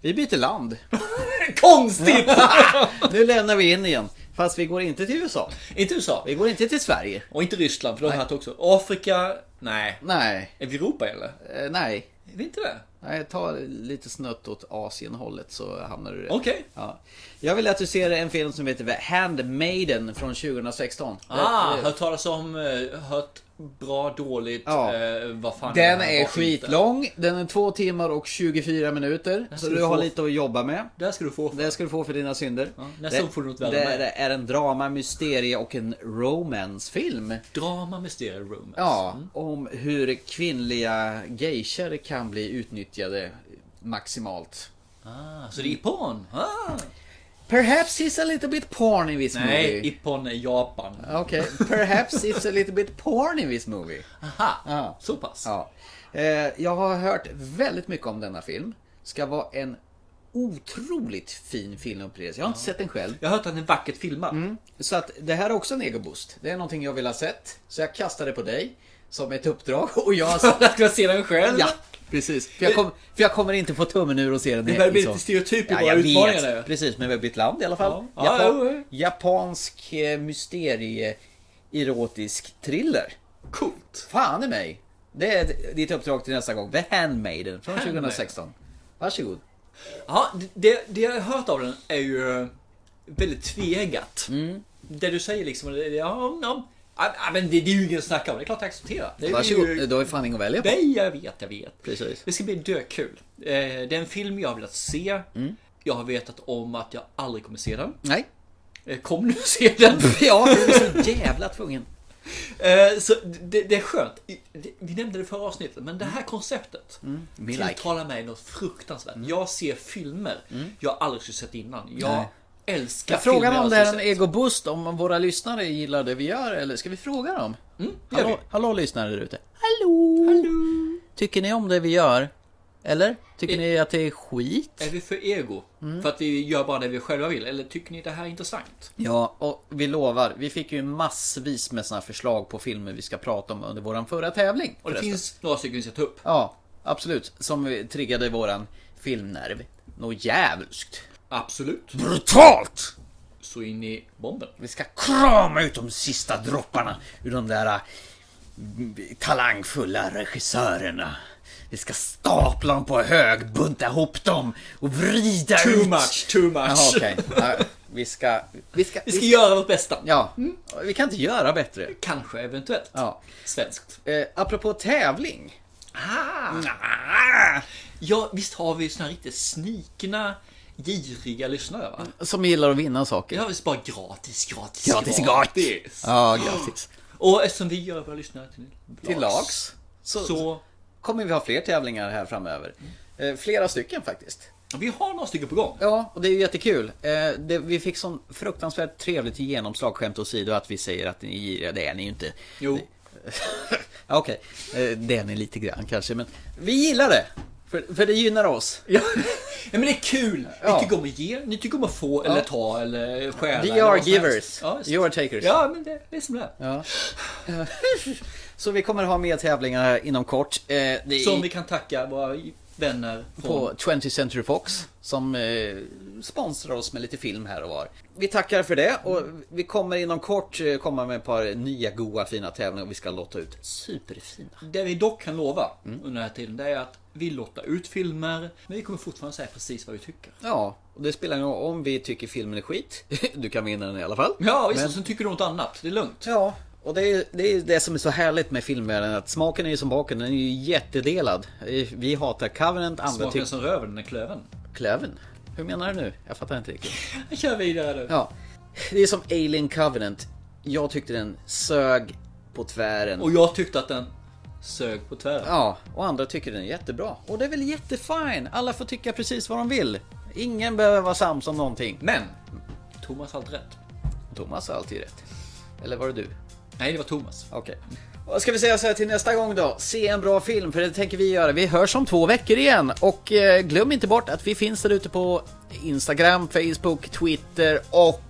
Vi byter land. Konstigt! nu lämnar vi in igen. Fast vi går inte till USA. Inte USA. Vi går inte till Sverige. Och inte Ryssland för de haft också. Afrika? Nej. Nej. Är vi Europa eller? Eh, nej. Är vi inte det? Nej, ta lite snött åt Asienhållet så hamnar du rätt. Okej. Ja. Jag vill att du ser en film som heter Handmaiden från 2016. Ah, Det- hört talas om, eh, hört bra, dåligt, Ja. eh, vad fan Den det är för inte. skitlång. Den är två timmar och 24 minuter. Så du du har lite att jobba med. Det ska du få. Det ska du få för dina synder. nästa det, får du något det med. är en drama, mysterie och en romancefilm. Drama, mysterie, romance. Ja, om hur kvinnliga geishor kan bli utnyttjade maximalt. Ah, så det är porn? Ah. Perhaps he's a little bit porn in this Nej, movie. Ippon är Japan. Okej, perhaps it's a little bit porn in this movie. Aha, Ja. så pass. Ja. Eh, jag har hört väldigt mycket om denna film. Ska vara en otroligt fin filmupplevelse. Jag har inte sett den själv. Jag har hört att den är vackert filmad. Mm. Så att det här är också en egoboost. Det är någonting jag vill ha sett. Så jag kastade på dig som ett uppdrag och jag att kunna se den själv? Ja, precis. För jag, kom, för jag kommer inte få tummen ur och se den Det börjar bli lite stereotyp i våra jag utmaningar där. Precis, men vi har bytt land i alla fall. Ja. Ja, Japan, ja, ja. Japansk eh, mysterie erotisk thriller. Coolt. Fan i mig. Det är ditt uppdrag till nästa gång. The Handmaiden från Handmaiden. 2016. Varsågod. Ja, det, det jag har hört av den är ju väldigt tvegat. Mm. Det du säger liksom, ja, ja, ja, men det, det är ju inget att snacka om. Det är klart att acceptera. Det är Varsågod. ju- Du har ju fan inget att välja på. Nej, jag vet, jag vet. Precis. Det ska bli dökul. Eh, Det är en film jag har velat se. Jag har vetat om att jag aldrig kommer se den. Mm. Nej. Eh, Kommer du se den? Ja, du är så jävla tvungen. Eh, Så det, det är skönt. Vi nämnde det förra avsnittet, men det här konceptet Me like. tilltalar mig något fruktansvärt. Jag ser filmer jag aldrig skulle sett innan. Jag Nej. Älskar Jag frågar filmer om det är en egoboost, om våra lyssnare gillar det vi gör, eller ska vi fråga dem? Mm, Hallå, vi. hallå lyssnare där ute. Hallå! Tycker ni om det vi gör? Eller? Tycker Eh, ni att det är skit? Är vi för ego? Mm. För att vi gör bara det vi själva vill? Eller tycker ni det här är intressant? Ja, och vi lovar, vi fick ju massvis med såna här förslag på filmer vi ska prata om under våran förra tävling. Och det förresten. finns några stycken vi ska ta upp. Ja, absolut. Som vi triggade våran filmnerv. Något jävulskt. Absolut. Brutalt! Så in i bomben. Vi ska krama ut de sista dropparna ur de där äh, talangfulla regissörerna. Vi ska stapla dem på hög, bunta ihop dem och vrida Too ut. much, too much. Jaha, okej. Ja, vi ska... Vi ska, Vi ska göra vårt bästa. Ja, vi kan inte göra bättre. Kanske, eventuellt. Ja. Svenskt. Eh, apropå tävling. Ah. Ja, visst har vi såna här riktigt snikna, giriga lyssnare va? Som gillar att vinna saker. Ja, visst bara gratis, gratis, Gratis, gratis. Ja, gratis. Och eftersom vi gör våra lyssnare till lags, Till lags. Så, så kommer vi ha fler tävlingar här framöver. Eh, flera stycken faktiskt. vi har några stycken på gång. Ja, och det är ju jättekul. Eh, vi fick sån fruktansvärt trevligt genomslag, skämt åsido, att vi säger att ni är giriga. Det är ni ju inte. Jo. Ja, Okej, eh, det är ni lite grann kanske, men vi gillar det. För, för det gynnar oss. Ja. men det är kul. Ja. Ni tycker om att ge, ni tycker om att få eller ta eller stjäla. We are givers. Ja. You are takers. ja men det, det är som det är. Ja. Så vi kommer ha mer tävlingar här inom kort. Eh, det är Som vi kan tacka våra vänner på från... 20th Century Fox som eh, sponsrar oss med lite film här och var. Vi tackar för det och vi kommer inom kort eh, komma med ett par nya goa fina tävlingar och vi ska lotta ut superfina. Det vi dock kan lova Mm. under den här tiden, det är att vi lottar ut filmer, men vi kommer fortfarande säga precis vad vi tycker. Ja, och det spelar ingen roll om vi tycker filmen är skit. Du kan vinna den i alla fall. Ja, visst, Men- sen tycker du något annat. Det är lugnt. Ja, och det är, det är det som är så härligt med filmvärlden att smaken är ju som baken, den är ju jättedelad. Vi hatar Covenant, andra Smaken tycker... som röven, den är klöven. Klöven? Hur menar du nu? Jag fattar inte riktigt. Vi kör vidare nu. Ja, det är som Alien Covenant. Jag tyckte den sög på tvären. Och jag tyckte att den sög på tvären. Ja, och andra tycker den är jättebra. Och det är väl jättefine. Alla får tycka precis vad de vill. Ingen behöver vara sams om någonting. Men, Thomas har alltid rätt. Thomas har alltid rätt. Eller var det du? Nej, det var Thomas. Okej. Vad ska vi säga så här till nästa gång då? Se en bra film, för det tänker vi göra. Vi hörs om två veckor igen. Och eh, glöm inte bort att vi finns där ute på Instagram, Facebook, Twitter och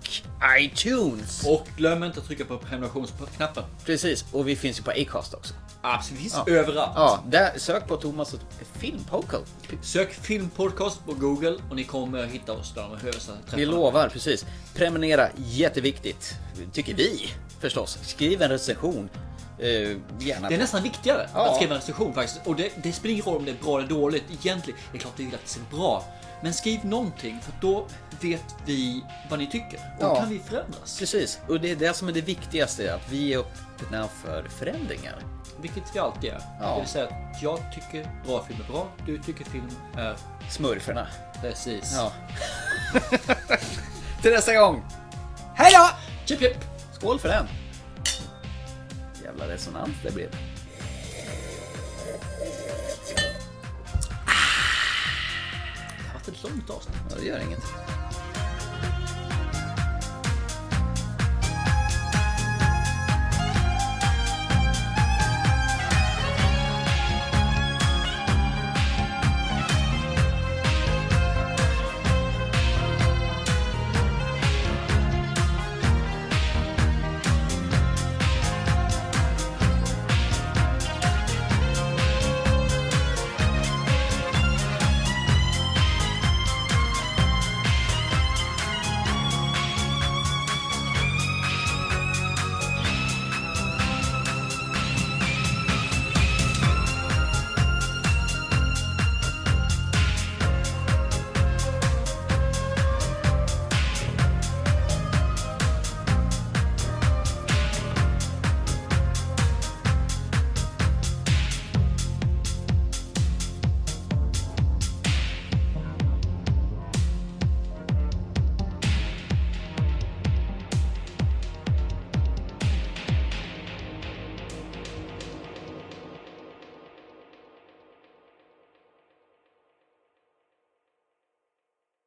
iTunes. Och glöm inte att trycka på prenumerationsknappen. Precis, och vi finns ju på Acast också. Absolut, vi Ja. överallt. Ja, där, sök på Thomas filmpodcast. Sök filmpodcast på Google och ni kommer hitta oss där högsta träffarna. Vi lovar, precis. Prenumerera, jätteviktigt. Tycker vi, förstås. Skriv en recension. Eh, gärna. Det är nästan viktigare Ja. att skriva en recension faktiskt. Och det, det spelar ingen roll om det är bra eller dåligt egentligen. Det är klart vi vill att det ska vara bra. Men skriv någonting för då vet vi vad ni tycker. Och Ja. kan vi förändras. Precis, och det är det som är det viktigaste. Att vi är öppna för förändringar. Vilket vi alltid är. Ja. Det vill säga att jag tycker bra film är bra. Du tycker film är Smurferna. precis. Ja. Till nästa gång. Hej då! Chip chip! Skål för den. Jävla resonans det blev. Det har varit ett långt avsnitt. Ja, det gör inget.